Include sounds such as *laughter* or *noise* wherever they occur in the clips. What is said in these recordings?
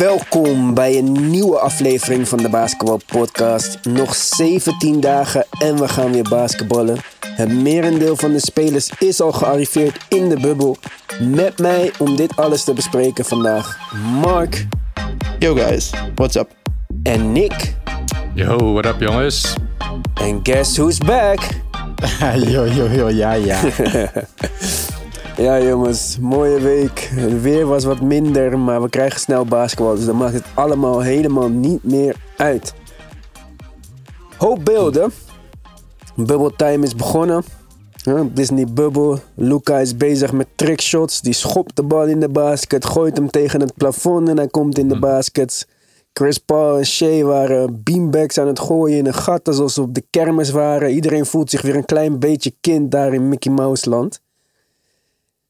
Welkom bij een nieuwe aflevering van de Basketball Podcast. Nog 17 dagen en we gaan weer basketballen. Het merendeel van de spelers is al gearriveerd in de bubbel. Met mij om dit alles te bespreken vandaag Mark Yo guys, what's up? en Nick. Yo, what up jongens? En guess who's back? *laughs* yo, yo, yo, ja, ja. *laughs* Ja jongens, mooie week. Het weer was wat minder, maar we krijgen snel basketbal. Dus dan maakt het allemaal helemaal niet meer uit. Hoop beelden. Bubble time is begonnen. Disney Bubble. Luca is bezig met trickshots. Die schopt de bal in de basket. Gooit hem tegen het plafond en hij komt in de baskets. Chris Paul en Shea waren beanbags aan het gooien in een gat alsof ze op de kermis waren. Iedereen voelt zich weer een klein beetje kind daar in Mickey Mouse land.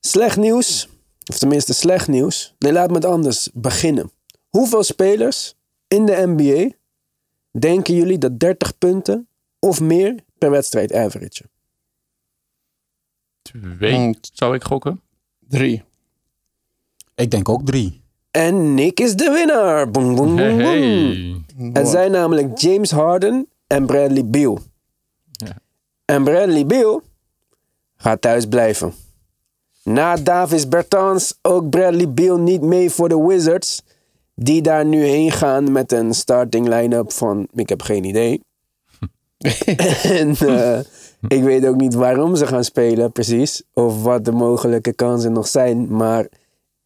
Slecht nieuws, of tenminste slecht nieuws. Nee, laat me het anders beginnen. Hoeveel spelers in de NBA denken jullie dat 30 punten of meer per wedstrijd average? Twee, Mm. zou ik gokken. Drie. Ik denk ook drie. En Nick is de winnaar. Boom, boom, boom, boom. Hey. Het zijn namelijk James Harden en Bradley Beal. Ja. En Bradley Beal gaat thuis blijven. Na Davis Bertans ook Bradley Beal niet mee voor de Wizards. Die daar nu heen gaan met een starting line-up van... Ik heb geen idee. *laughs* en eh, ik weet ook niet waarom ze gaan spelen precies. Of wat de mogelijke kansen nog zijn. Maar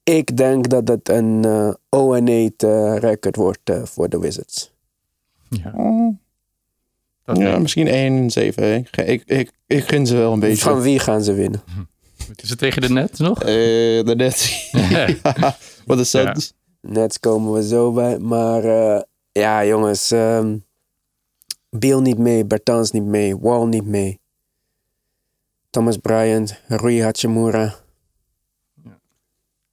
ik denk dat het een eh 0-8 eh, record wordt eh, voor de Wizards. Ja, Oh. dat Ja, misschien 1 7. Ik, ik, ik, ik gun ze wel een beetje. Van wie gaan ze winnen? Is het tegen de net nog? Eh, de Nets. *laughs* ja, wat is Ja. dat? Nets komen we zo bij. Maar eh, ja, jongens. ehm Beal niet mee. Bertans niet mee. Wall niet mee. Thomas Bryant. Rui Hachimura.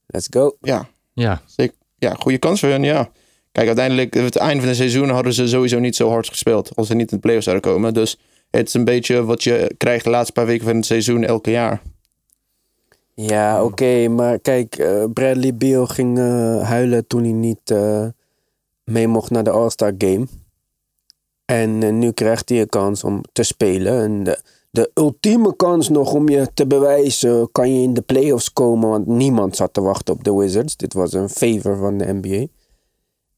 Let's go. Ja, Ja, zeker. Ja, goede kans voor hen, ja. Kijk, uiteindelijk, het einde van het seizoen hadden ze sowieso niet zo hard gespeeld. Als ze niet in de playoffs zouden komen. Dus het is een beetje wat je krijgt de laatste paar weken van het seizoen elke jaar. Ja, oké. maar kijk, eh, Bradley Beal ging eh, huilen toen hij niet eh, mee mocht naar de All-Star Game. En nu krijgt hij een kans om te spelen. En de, de ultieme kans nog om je te bewijzen, kan je in de playoffs komen. Want niemand zat te wachten op de Wizards. Dit was een favor van de NBA.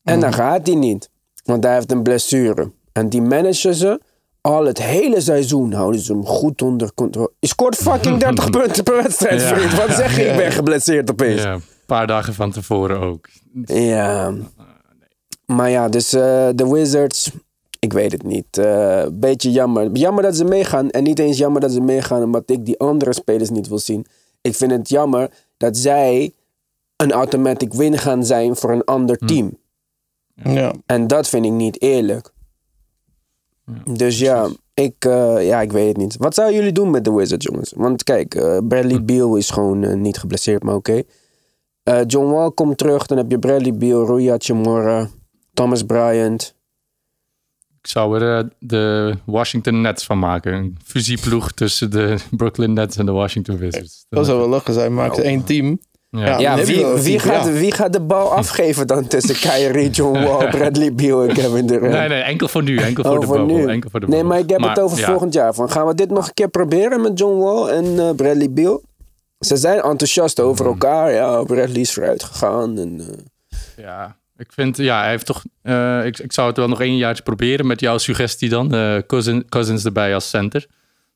En dan gaat hij niet. Want hij heeft een blessure. En die managen ze al het hele seizoen. Houden ze hem goed onder controle. Je scoort fucking *laughs* 30 punten per wedstrijd, Ja. vriend. Wat zeg je? Ik ben geblesseerd opeens. ja, een paar dagen van tevoren ook. Ja. Maar ja, dus eh, de Wizards, ik weet het niet. Eh beetje jammer. Jammer dat ze meegaan. En niet eens jammer dat ze meegaan omdat ik die andere spelers niet wil zien. Ik vind het jammer dat zij een automatic win gaan zijn voor een ander team. Ja. En dat vind ik niet eerlijk. Dus ja ik, eh, ja, ik weet het niet. Wat zouden jullie doen met de Wizards, jongens? Want kijk, eh, Bradley Beal is gewoon eh, niet geblesseerd, maar oké. Eh, John Wall komt terug, dan heb je Bradley Beal, Rui Hachimura, Thomas Bryant. Ik zou er de Washington Nets van maken. Een fusieploeg tussen de *laughs* Brooklyn Nets en de Washington Wizards. Dat zou wel lachen zijn. Maakt één team. Ja. Ja. Wie, wie, gaat, ja. wie gaat de bal *laughs* afgeven dan tussen Kyrie, John *laughs* Wall, Bradley Beal en Kevin Durant? Nee, nee, enkel voor nu. Enkel voor Oh, de voor bubble. nu. Enkel voor de nee, bubble. maar ik heb het over ja, volgend jaar. Van, gaan we dit nog een keer proberen met John Wall en eh, Bradley Beal? Ze zijn enthousiast over Hmm. elkaar. Ja, Bradley is vooruit gegaan. En, eh, Ja, ik vind, ja, hij heeft toch. eh, ik, ik zou het wel nog één jaartje proberen met jouw suggestie dan. eh Cousin, Cousins erbij als center.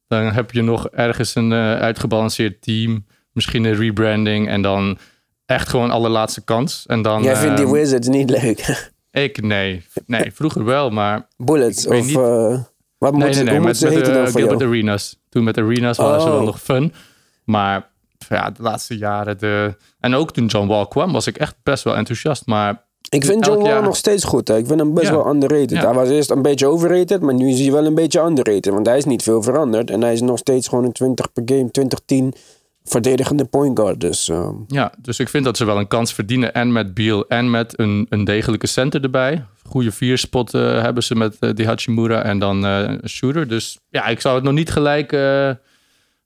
Dan heb je nog ergens een eh, uitgebalanceerd team. Misschien een rebranding en dan echt gewoon allerlaatste kans. En dan. Jij vindt die ehm, Wizards niet leuk. *laughs* Ik, nee. Nee, vroeger wel, maar. Bullets of... eh, wat moet Nee, ze, nee, nee. moet Met, met de Gilbert jou? Arenas. Toen met Arenas waren ze Oh. wel nog fun. Maar ja, de laatste jaren. De... En ook toen John Wall kwam, was ik echt best wel enthousiast. Maar Ik vind John Wall jaar- nog steeds goed. Hè. Ik vind hem best Ja. wel underrated. Ja. Hij was eerst een beetje overrated, maar nu is hij wel een beetje underrated. Want hij is niet veel veranderd. En hij is nog steeds gewoon een 20 per game, 20-10 verdedigende point guard. Dus ehm, Ja, dus ik vind dat ze wel een kans verdienen. En met Beal en met een, een degelijke center erbij. Goede vierspot eh, hebben ze met eh, die Hachimura en dan eh, een shooter. Dus ja, ik zou het nog niet gelijk, eh,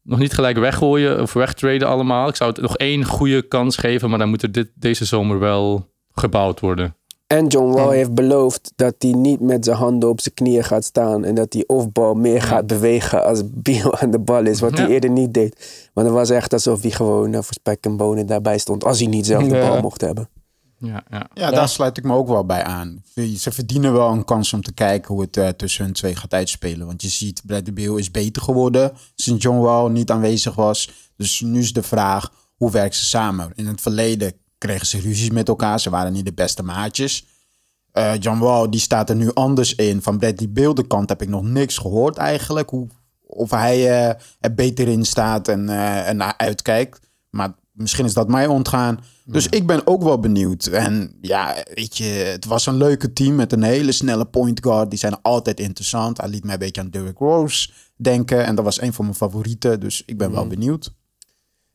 nog niet gelijk weggooien of wegtraden allemaal. Ik zou het nog één goede kans geven. Maar dan moet er dit, deze zomer wel gebouwd worden. En John Wall heeft beloofd dat hij niet met zijn handen op zijn knieën gaat staan. En dat hij off-bal meer gaat bewegen als Beal *laughs* aan de bal is. Wat hij Ja. eerder niet deed. Maar het was echt alsof hij gewoon eh, voor spek en bonen daarbij stond. Als hij niet zelf de Ja. bal mocht hebben. Ja, ja. Ja, daar sluit ik me ook wel bij aan. Ze verdienen wel een kans om te kijken hoe het eh, tussen hun twee gaat uitspelen. Want je ziet, Bradley Beal is beter geworden sinds John Wall niet aanwezig was. Dus nu is de vraag, hoe werken ze samen? In het verleden kregen ze ruzies met elkaar. Ze waren niet de beste maatjes. Eh, John Wall, die staat er nu anders in. Van Bradley Beal, de kant heb ik nog niks gehoord eigenlijk. Hoe, of hij eh, er beter in staat en, eh, en naar uitkijkt. Maar misschien is dat mij ontgaan. Dus ik ben ook wel benieuwd. En ja, weet je, het was een leuke team met een hele snelle point guard. Die zijn altijd interessant. Hij liet mij een beetje aan Derrick Rose denken. En dat was een van mijn favorieten. Dus ik ben wel benieuwd.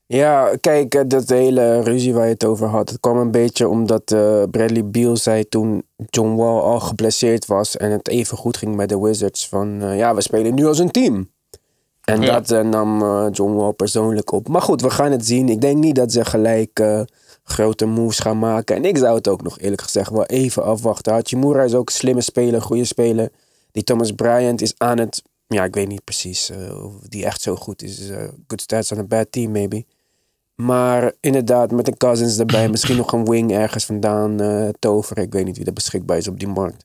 Ja, kijk, eh, dat hele ruzie waar je het over had. Het kwam een beetje omdat eh, Bradley Beal zei toen John Wall al geblesseerd was. En het even goed ging met de Wizards. Van eh, ja, we spelen nu als een team. En Ja. dat nam John Wall persoonlijk op. Maar goed, we gaan het zien. Ik denk niet dat ze gelijk grote moves gaan maken. En ik zou het ook nog eerlijk gezegd wel even afwachten. Hachimura is ook een slimme speler, goede speler. Die Thomas Bryant is aan het... Ja, ik weet niet precies of die echt zo goed is. Good stats on a bad team, maybe. Maar inderdaad, met een Cousins erbij, *clears throat* misschien nog een wing ergens vandaan eh, toveren. Ik weet niet wie er beschikbaar is op die markt.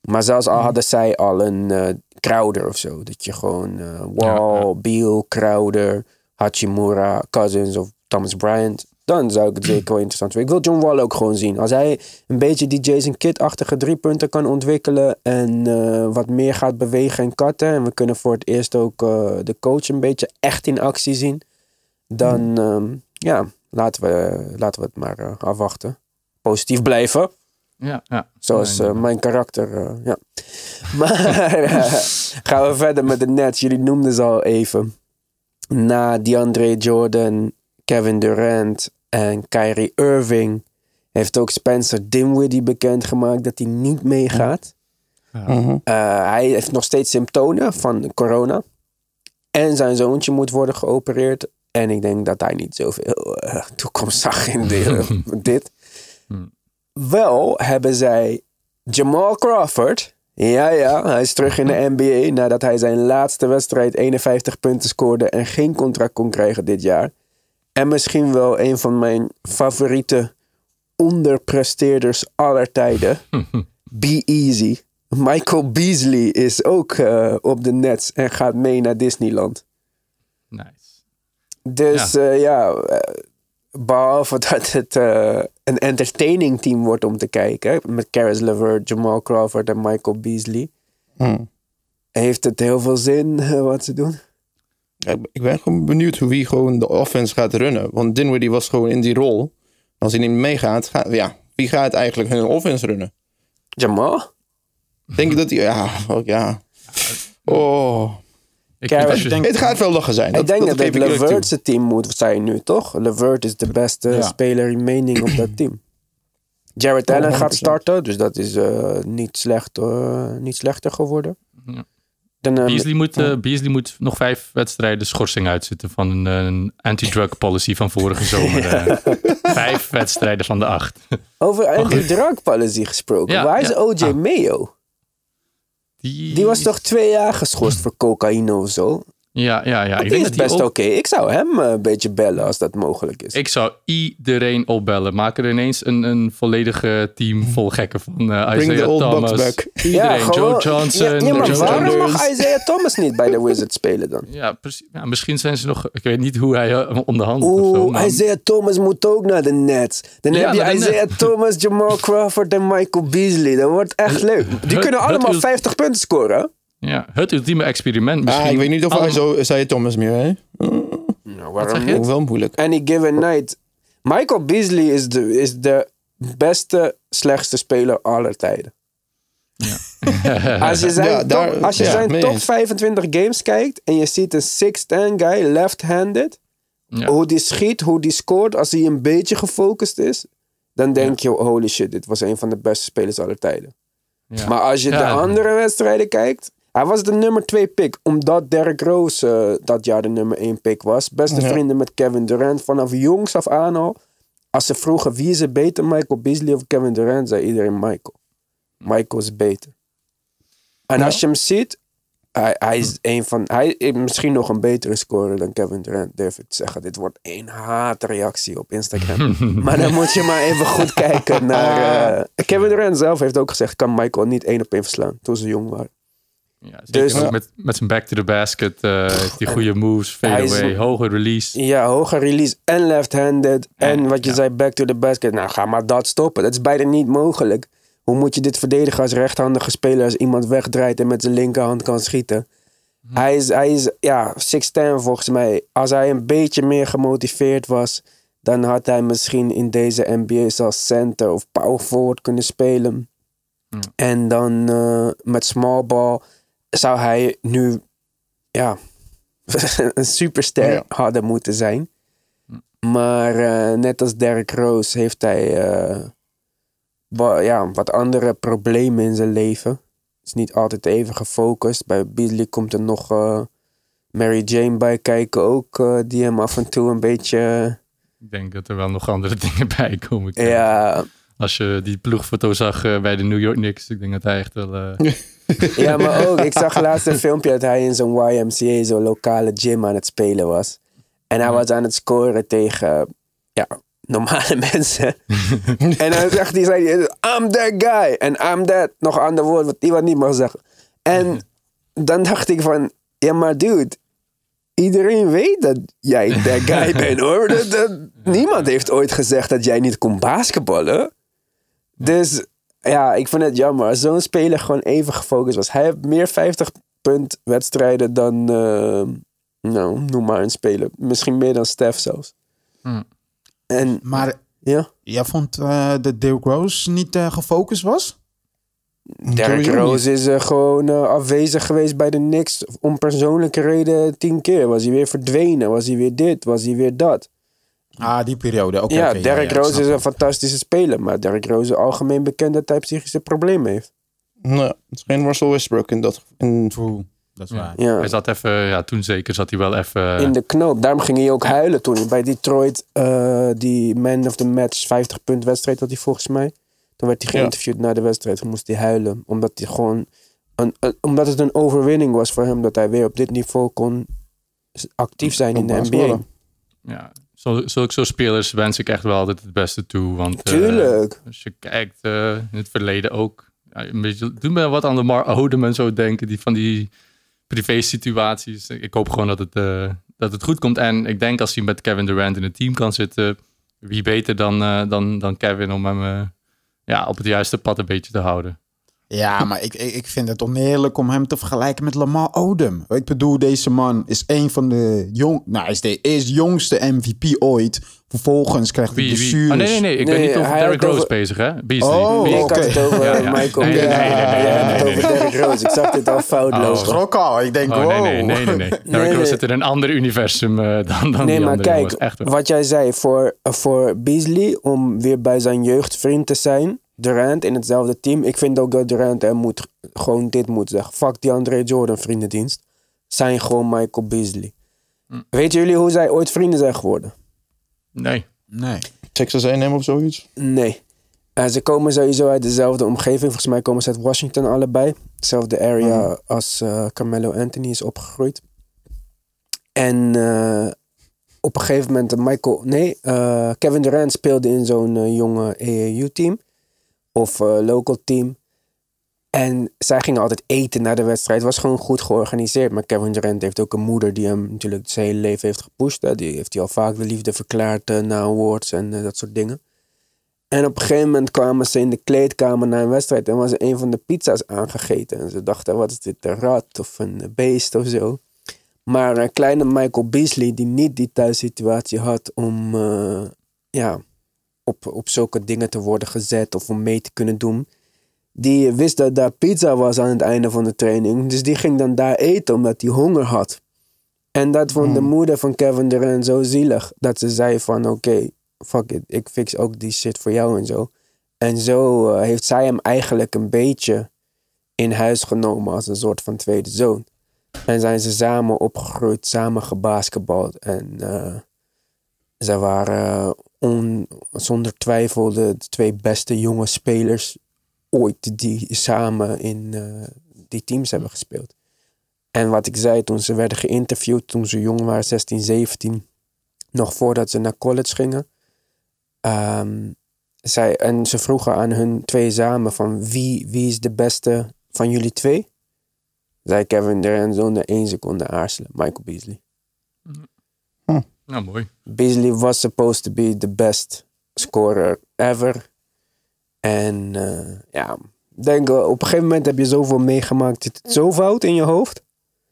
Maar zelfs al hadden zij al een eh Crowder of zo. Dat je gewoon eh, Wall, Ja, ja. Beal, Crowder, Hachimura, Cousins of Thomas Bryant. Dan zou ik het zeker wel interessant vinden. Ik wil John Wall ook gewoon zien. Als hij een beetje die Jason Kidd-achtige driepunten kan ontwikkelen. En wat meer gaat bewegen en katten. En we kunnen voor het eerst ook de coach een beetje echt in actie zien. Dan ehm, ja, laten we, laten we het maar eh, afwachten. Positief blijven. ja, ja. Zoals eh, mijn karakter, eh, ja. *laughs* Maar gaan we verder met de Nets. Jullie noemden ze al even. Na DeAndre Jordan, Kevin Durant en Kyrie Irving... heeft ook Spencer Dinwiddie bekendgemaakt dat hij niet meegaat. Mhm. Eh, hij heeft nog steeds symptomen van corona. En zijn zoontje moet worden geopereerd. En ik denk dat hij niet zoveel eh, toekomst zag in de- *laughs* dit. Hmm. Wel hebben zij Jamal Crawford. Ja, ja, hij is terug in de *laughs* NBA nadat hij zijn laatste wedstrijd 51 punten scoorde en geen contract kon krijgen dit jaar. En misschien wel een van mijn favoriete onderpresteerders aller tijden. *laughs* Be Easy. Michael Beasley is ook eh, op de Nets en gaat mee naar Disneyland. Dus ja, ja eh, behalve *laughs* dat het eh, een entertaining team wordt om te kijken. Met Caris LeVert, Jamal Crawford en Michael Beasley. Mhm. Heeft het heel veel zin *laughs* eh, wat ze doen? Ja, ik- ben gewoon benieuwd hoe wie gewoon de offense gaat runnen. Want Dinwiddie was gewoon in die rol. Als hij niet meegaat, gaat, ja, wie gaat eigenlijk hun offense runnen? Jamal? Denk je dat hij... Ja, ook ja. Oh. Ik je- denk- Het gaat wel lachen zijn. ik denk dat, geef het toe. Levert's team moet zijn nu, toch? Levert is de beste Ja. speler remaining op dat team. *clears throat* Jared Allen gaat 100%. starten, dus dat is eh, niet, slecht, eh, niet slechter geworden. Ja. Dan, eh, Beasley moet, eh, Beasley moet nog vijf wedstrijden schorsing uitzitten van een, een anti-drug policy van vorige *laughs* zomer. eh. vijf wedstrijden van de acht. Over anti-drug policy gesproken. Ja, Waar is ja. OJ Ah. Mayo? Die, Die was toch twee jaar geschorst voor cocaïne of zo? Ja, ja, ja. Dat Ik denk is dat hij best ook- oké. Ik zou hem eh, een beetje bellen als dat mogelijk is. Ik zou iedereen opbellen. Maak er ineens een, een volledige team *laughs* vol gekken van eh Bring Isaiah the old Thomas. Bucks back. Iedereen. gewoon- Joe Johnson. Ja, ja, maar Joe waarom mag Isaiah Thomas niet bij de *laughs* Wizards spelen dan? Ja, precies. Ja, misschien zijn ze nog... Ik weet niet hoe hij eh, onderhandelt of zo. Oeh, maar- Isaiah Thomas moet ook naar de Nets. Dan Ja, heb je Isaiah. Thomas, Jamal Crawford en Michael Beasley. Dat wordt echt leuk. Die kunnen allemaal wil- 50 punten scoren. Ja, het ultieme experiment. Misschien Ah, ik weet niet of hij zo zei Thomas meer, hè? Nou, waarom zeg je? niet? Ook wel moeilijk. Any given night. Michael Beasley is de, is de beste, slechtste speler aller tijden. *laughs* Als je zijn, Ja, top, als je ja, zijn top eens. 25 games kijkt en je ziet een 6'10 guy, left-handed, Ja. hoe die schiet, hoe die scoort, als hij een beetje gefocust is, dan denk je, holy shit, dit was een van de beste spelers aller tijden. Ja. Maar als je de Ja. andere wedstrijden kijkt, hij was de nummer 2 pick, omdat Derrick Rose eh, dat jaar de nummer 1 pick was. Beste Ja. vrienden met Kevin Durant vanaf jongs af aan al. Als ze vroegen wie is er beter, Michael Beasley of Kevin Durant, zei iedereen Michael. Michael is beter. En als je hem ziet, hij, hij is een van, hij is misschien nog een betere scorer dan Kevin Durant, durf ik te zeggen. Dit wordt één haatreactie op Instagram. *laughs* maar dan moet je maar even goed kijken *laughs* naar... eh, Kevin Durant zelf heeft ook gezegd, kan Michael niet één op één verslaan toen ze jong waren. Ja, Dus- ook met, met zijn back to the basket, eh, heeft hij goede moves, fadeaway, hoge release. Ja, hoge release en left-handed. En wat je ja. zei, back to the basket. Nou, ga maar dat stoppen. Dat is bijna niet mogelijk. Hoe moet je dit verdedigen als rechthandige speler als iemand wegdraait en met zijn linkerhand kan schieten? Hij is, hij is ja, 6'10 volgens mij. Als hij een beetje meer gemotiveerd was, dan had hij misschien in deze NBA als center of power forward kunnen spelen. En dan eh, met small ball zou hij nu ja, *laughs* een superster Ja. hadden moeten zijn. Maar eh, net als Derrick Rose heeft hij wa- ja, wat andere problemen in zijn leven. Is niet altijd even gefocust. Bij Beasley komt er nog eh, Mary Jane bij kijken ook. die hem af en toe een beetje... Ik denk dat er wel nog andere *laughs* dingen bij komen. ja, Als je die ploegfoto zag bij de New York Knicks, ik denk dat hij echt wel... *laughs* Ja, maar ook, ik zag laatst een filmpje dat hij in zo'n YMCA, zo'n lokale gym aan het spelen was. En hij was aan het scoren tegen, ja, normale *laughs* mensen. *laughs* en dan zegt hij, zei I'm that guy. En I'm that, nog een ander woord wat iemand niet mag zeggen. En dan dacht ik van, ja maar dude, iedereen weet dat jij that guy *laughs* bent hoor. Dat, dat- niemand heeft ooit gezegd dat jij niet kon basketballen. Dus ja, ik vind het jammer. Als zo'n speler gewoon even gefocust was. Hij heeft meer 50 punt wedstrijden dan, eh, nou, noem maar een speler. Misschien meer dan Steph zelfs. Hmm. En Maar ja, jij vond eh dat Derrick Rose niet eh, gefocust was? Derrick Rose is eh, gewoon afwezig geweest bij de Knicks. Om persoonlijke reden tien keer. Was hij weer verdwenen? Was hij weer dit? Was hij weer dat? Ah, die periode. Oké. ja, Derrick ik Rose is een fantastische speler. Maar Derrick Rose is algemeen bekend dat hij psychische problemen heeft. Nou, het is geen Russell Westbrook in dat. In, True, dat is Ja. waar. Ja. Hij zat even, ja, toen zeker zat hij wel even... in de knoop. Daarom ging hij ook huilen toen hij bij Detroit eh, die man of the match 50 punt wedstrijd had hij volgens mij. Toen werd hij Ja. geïnterviewd na de wedstrijd. Toen moest hij huilen. Omdat hij gewoon een, een- omdat het een overwinning was voor hem dat hij weer op dit niveau kon actief zijn in de NBA. Ja, zulke soort spelers wens ik echt wel altijd het beste toe. Want eh, Tuurlijk. als je kijkt eh, in het verleden ook. Ja, een beetje, me wat aan de Mar Odom en zo denken. Die van die privé situaties. Ik hoop gewoon dat het, eh, dat het goed komt. En ik denk als hij met Kevin Durant in het team kan zitten. Wie beter dan, dan, dan Kevin om hem ja, op het juiste pad een beetje te houden. Ja, maar ik, ik, ik vind het oneerlijk om hem te vergelijken met Lamar Odom. Ik bedoel, deze man is een van de jong... Nou, is de eerst jongste MVP ooit. Vervolgens krijgt hij blessures. Oh, nee, nee, nee. Ik Nee, ben niet over hij Derrick Rose over- bezig, hè? Beasley. Oh, Beasley. Ik had het over Ja, ja. Michael. Nee, nee, nee, nee, nee, nee, nee. over Derrick Rose. Ik zag dit al fout Oh. lopen. Schrok al. Ik denk, Oh, wow. nee, nee, nee, nee, *laughs* nee. Derrick nee. Rose zit in een ander universum eh, dan, dan Nee, die maar kijk, wat jij zei, voor, voor Beasley om weer bij zijn jeugdvriend te zijn, Durant in hetzelfde team. Ik vind ook dat Durant er moet, gewoon dit moet zeggen. Fuck die Andre Jordan vriendendienst. Zijn gewoon Michael Beasley. Hm. Weten jullie hoe zij ooit vrienden zijn geworden? Nee. Nee. Texas A&M of zoiets. Nee. Eh, ze komen sowieso uit dezelfde omgeving. Volgens mij komen ze uit Washington allebei. Hetzelfde area als eh, Carmelo Anthony is opgegroeid. En eh, op een gegeven moment, Michael, nee, eh, Kevin Durant speelde in zo'n jonge AAU-team. Of eh, local team. En zij gingen altijd eten na de wedstrijd. Het was gewoon goed georganiseerd. Maar Kevin Durant heeft ook een moeder die hem natuurlijk zijn hele leven heeft gepusht. Hè. Die heeft hij al vaak de liefde verklaard eh, na awards en eh, dat soort dingen. En op een gegeven moment kwamen ze in de kleedkamer na een wedstrijd en was een van de pizza's aangegeten. En ze dachten, wat is dit, een rat of een beest of zo. Maar een kleine Michael Beasley, die niet die thuissituatie had om ja, op, op zulke dingen te worden gezet of om mee te kunnen doen. Die wist dat daar pizza was aan het einde van de training. Dus die ging dan daar eten omdat hij honger had. En dat vond de moeder van Kevin Durant zo zielig. Dat ze zei van oké, fuck it, ik fix ook die shit voor jou en zo. En zo eh, heeft zij hem eigenlijk een beetje in huis genomen als een soort van tweede zoon. En zijn ze samen opgegroeid, samen gebasketbald. En eh, ze waren on, zonder twijfel de, de twee beste jonge spelers ooit die samen in eh, die teams hebben gespeeld. En wat ik zei toen ze werden geïnterviewd, toen ze jong waren, 16, 17, nog voordat ze naar college gingen. zij, en ze vroegen aan hun twee samen van wie, wie is de beste van jullie twee? Zei Kevin Durant zonder één seconde aarzelen. Michael Beasley. Nou, mooi. Beasley was supposed to be the best scorer ever. En eh, ja, denk eh, op een gegeven moment heb je zoveel meegemaakt, het zo fout in je hoofd,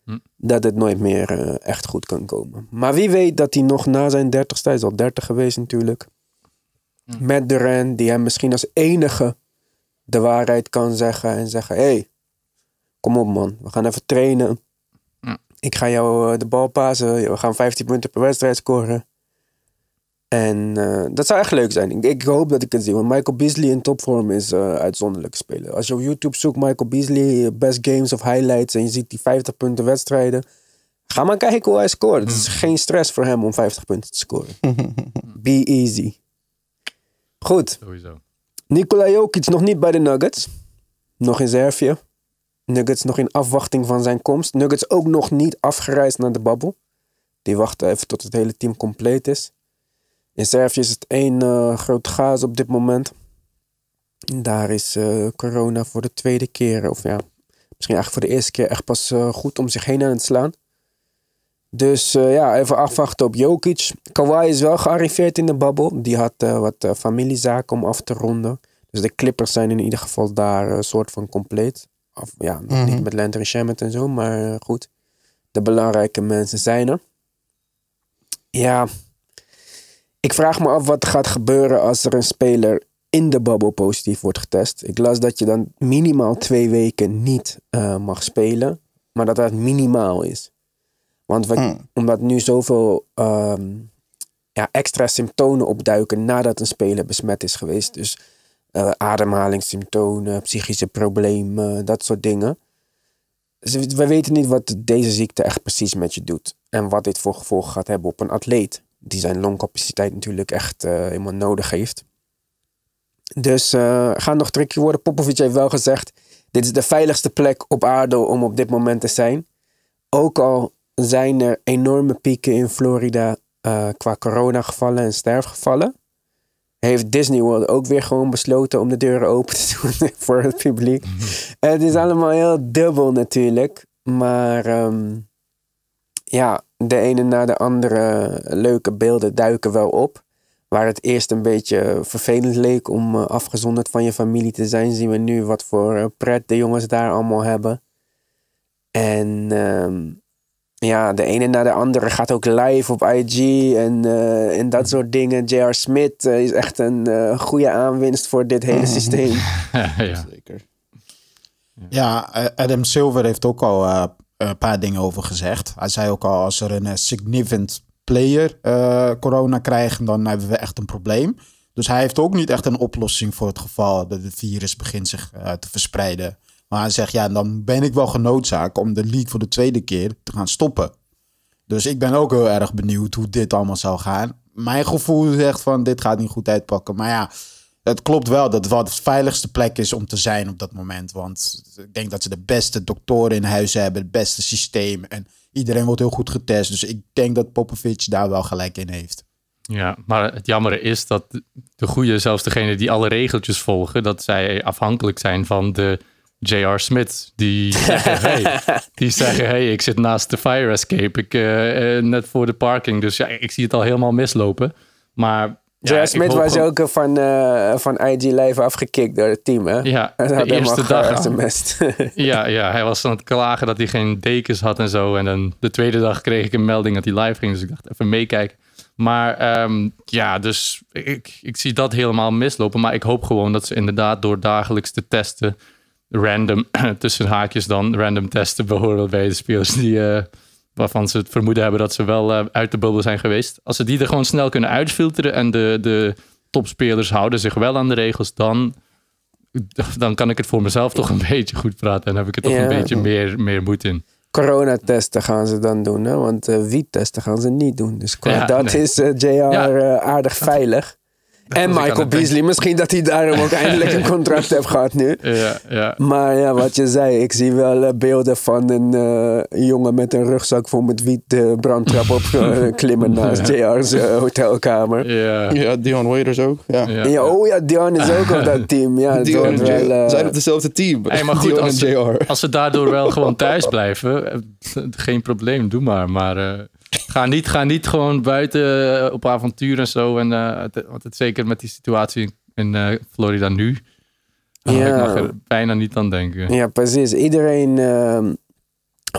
Hm. dat het nooit meer eh, echt goed kan komen. Maar wie weet dat hij nog na zijn dertigste, hij is al dertig geweest natuurlijk, met Durant, die hem misschien als enige de waarheid kan zeggen en zeggen, hey, kom op man, we gaan even trainen. Ik ga jou eh, de bal passen, we gaan 15 punten per wedstrijd scoren. En eh, dat zou echt leuk zijn. Ik, ik hoop dat ik het zie. Want Michael Beasley in topvorm is eh uitzonderlijk spelen. Als je op YouTube zoekt Michael Beasley, best games of highlights. En je ziet die 50 punten wedstrijden. Ga maar kijken hoe hij scoort. Het is geen stress voor hem om 50 punten te scoren. *laughs* Be easy. Goed. Sowieso. Nikola Jokic nog niet bij de Nuggets. Nog in Servië. Nuggets nog in afwachting van zijn komst. Nuggets ook nog niet afgereisd naar de babbel. Die wachten even tot het hele team compleet is. In Servië is het één eh, groot chaos op dit moment. En Daar is eh, corona voor de tweede keer, of ja, misschien eigenlijk voor de eerste keer echt pas eh, goed om zich heen aan het slaan. Dus ja, even afwachten op Jokic. Kawhi is wel gearriveerd in de babbel. Die had wat familiezaken om af te ronden. Dus de Clippers zijn in ieder geval daar een soort van compleet. Of, ja, nog Mhm. niet met Landry Shamet en zo, maar eh, goed. De belangrijke mensen zijn er. Ja, ik vraag me af wat gaat gebeuren als er een speler in de bubble positief wordt getest. Ik las dat je dan minimaal twee weken niet eh, mag spelen, maar dat dat minimaal is. Want we, Hmm. omdat nu zoveel ehm, ja, extra symptomen opduiken nadat een speler besmet is geweest. Dus eh, ademhalingssymptomen, psychische problemen, dat soort dingen. We we weten niet wat deze ziekte echt precies met je doet. En wat dit voor gevolgen gaat hebben op een atleet. Die zijn longcapaciteit natuurlijk echt eh, helemaal nodig heeft. Dus eh gaat nog tricky worden. Popovic heeft wel gezegd... Dit is de veiligste plek op aarde om op dit moment te zijn. Ook al zijn er enorme pieken in Florida eh, qua coronagevallen en sterfgevallen. Heeft Disney World ook weer gewoon besloten om de deuren open te *laughs* doen voor het publiek. het is allemaal heel dubbel natuurlijk. Maar ehm, ja, de ene na de andere leuke beelden duiken wel op. Waar het eerst een beetje vervelend leek om eh, afgezonderd van je familie te zijn, zien we nu wat voor eh, pret de jongens daar allemaal hebben. En ehm, ja, de ene na de andere gaat ook live op IG en, eh, en dat soort dingen. J.R. Smith eh, is echt een eh, goede aanwinst voor dit hele systeem. *laughs* ja. Zeker. Ja, eh, Adam Silver heeft ook al eh, een paar dingen over gezegd. Hij zei ook al, als er een significant player eh, corona krijgt, dan hebben we echt een probleem. Dus hij heeft ook niet echt een oplossing voor het geval dat het virus begint zich te verspreiden. Maar hij zegt, ja, dan ben ik wel genoodzaakt om de league voor de tweede keer te gaan stoppen. Dus ik ben ook heel erg benieuwd hoe dit allemaal zou gaan. Mijn gevoel zegt van, dit gaat niet goed uitpakken. Maar ja, het klopt wel dat het de veiligste plek is om te zijn op dat moment. Want ik denk dat ze de beste doktoren in huis hebben, het beste systeem. En iedereen wordt heel goed getest. Dus ik denk dat Popovic daar wel gelijk in heeft. Ja, maar het jammere is dat de goede, zelfs degene die alle regeltjes volgen, dat zij afhankelijk zijn van de J.R. Smith. Die zeggen, hey, *laughs* die zeggen, hey, ik zit naast de fire escape, ik, eh, eh, net voor de parking. Dus ja, ik zie het al helemaal mislopen. Maar ja, J.R. Smith was gewoon- ook van, eh, van IG Live afgekikt door het team, hè? Ja, *laughs* Hij de had eerste dag. ge-sms'd. *laughs* Ja, ja, hij was aan het klagen dat hij geen dekens had en zo. En dan de tweede dag kreeg ik een melding dat hij live ging. Dus ik dacht, even meekijken. Maar ehm, ja, dus ik, ik zie dat helemaal mislopen. Maar ik hoop gewoon dat ze inderdaad door dagelijks te testen... random, *clears throat* tussen haakjes dan, random testen bijvoorbeeld bij de spelers... Die, eh, waarvan ze het vermoeden hebben dat ze wel eh, uit de bubbel zijn geweest. Als ze die er gewoon snel kunnen uitfilteren... en de, de topspelers houden zich wel aan de regels... dan dan kan ik het voor mezelf toch een *laughs* beetje goed praten. En heb ik er toch Ja. een beetje meer, meer moed in. Coronatesten gaan ze dan doen, hè? want eh wiettesten gaan ze niet doen. Dus qua Ja, *laughs* dat nee. is JR Ja. aardig veilig. En Michael. Beasley, misschien dat hij daarom ook *laughs* eindelijk een contract heeft gehad nu. Ja, ja. Maar ja, wat je zei, ik zie wel eh, beelden van een eh, jongen met een rugzak vol met wiet de brandtrap op eh, *laughs* klimmen naast JR's eh, hotelkamer. Ja, Ja, Dion Waiters ook. Ja. ja. Ja, oh ja, Dion is ook op dat team. Ja, het Dion en wel... Eh, zijn op dezelfde team. Hey, maar goed, Dion als en ze- JR. Als ze daardoor wel gewoon thuis blijven, eh, geen probleem, doe maar. Maar eh, ga, niet, ga niet gewoon buiten eh, op avontuur en zo. En, eh, het, want het, zeker met die situatie in eh, Florida nu. Oh, Ja. Ik mag er bijna niet aan denken. Ja, precies. Iedereen ehm,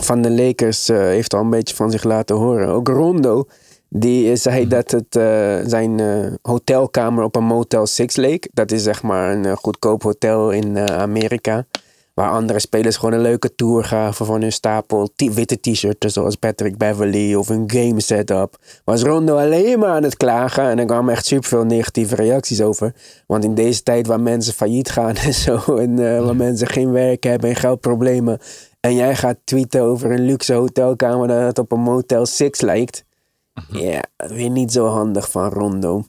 van de Lakers heeft al een beetje van zich laten horen. Ook Rondo, die zei dat het zijn hotelkamer op een Motel 6 leek. Dat is zeg maar een goedkoop hotel in Amerika. Waar andere spelers gewoon een leuke tour gaven van hun stapel t- witte t-shirts. Zoals Patrick Beverly of een game setup. Was Rondo alleen maar aan het klagen. En er kwamen echt superveel negatieve reacties over. Want in deze tijd waar mensen failliet gaan *laughs* en zo. En eh, waar *laughs* mensen geen werk hebben en geldproblemen. En jij gaat tweeten over een luxe hotelkamer dat het op een Motel 6 lijkt. Ja, weer niet zo handig van Rondo.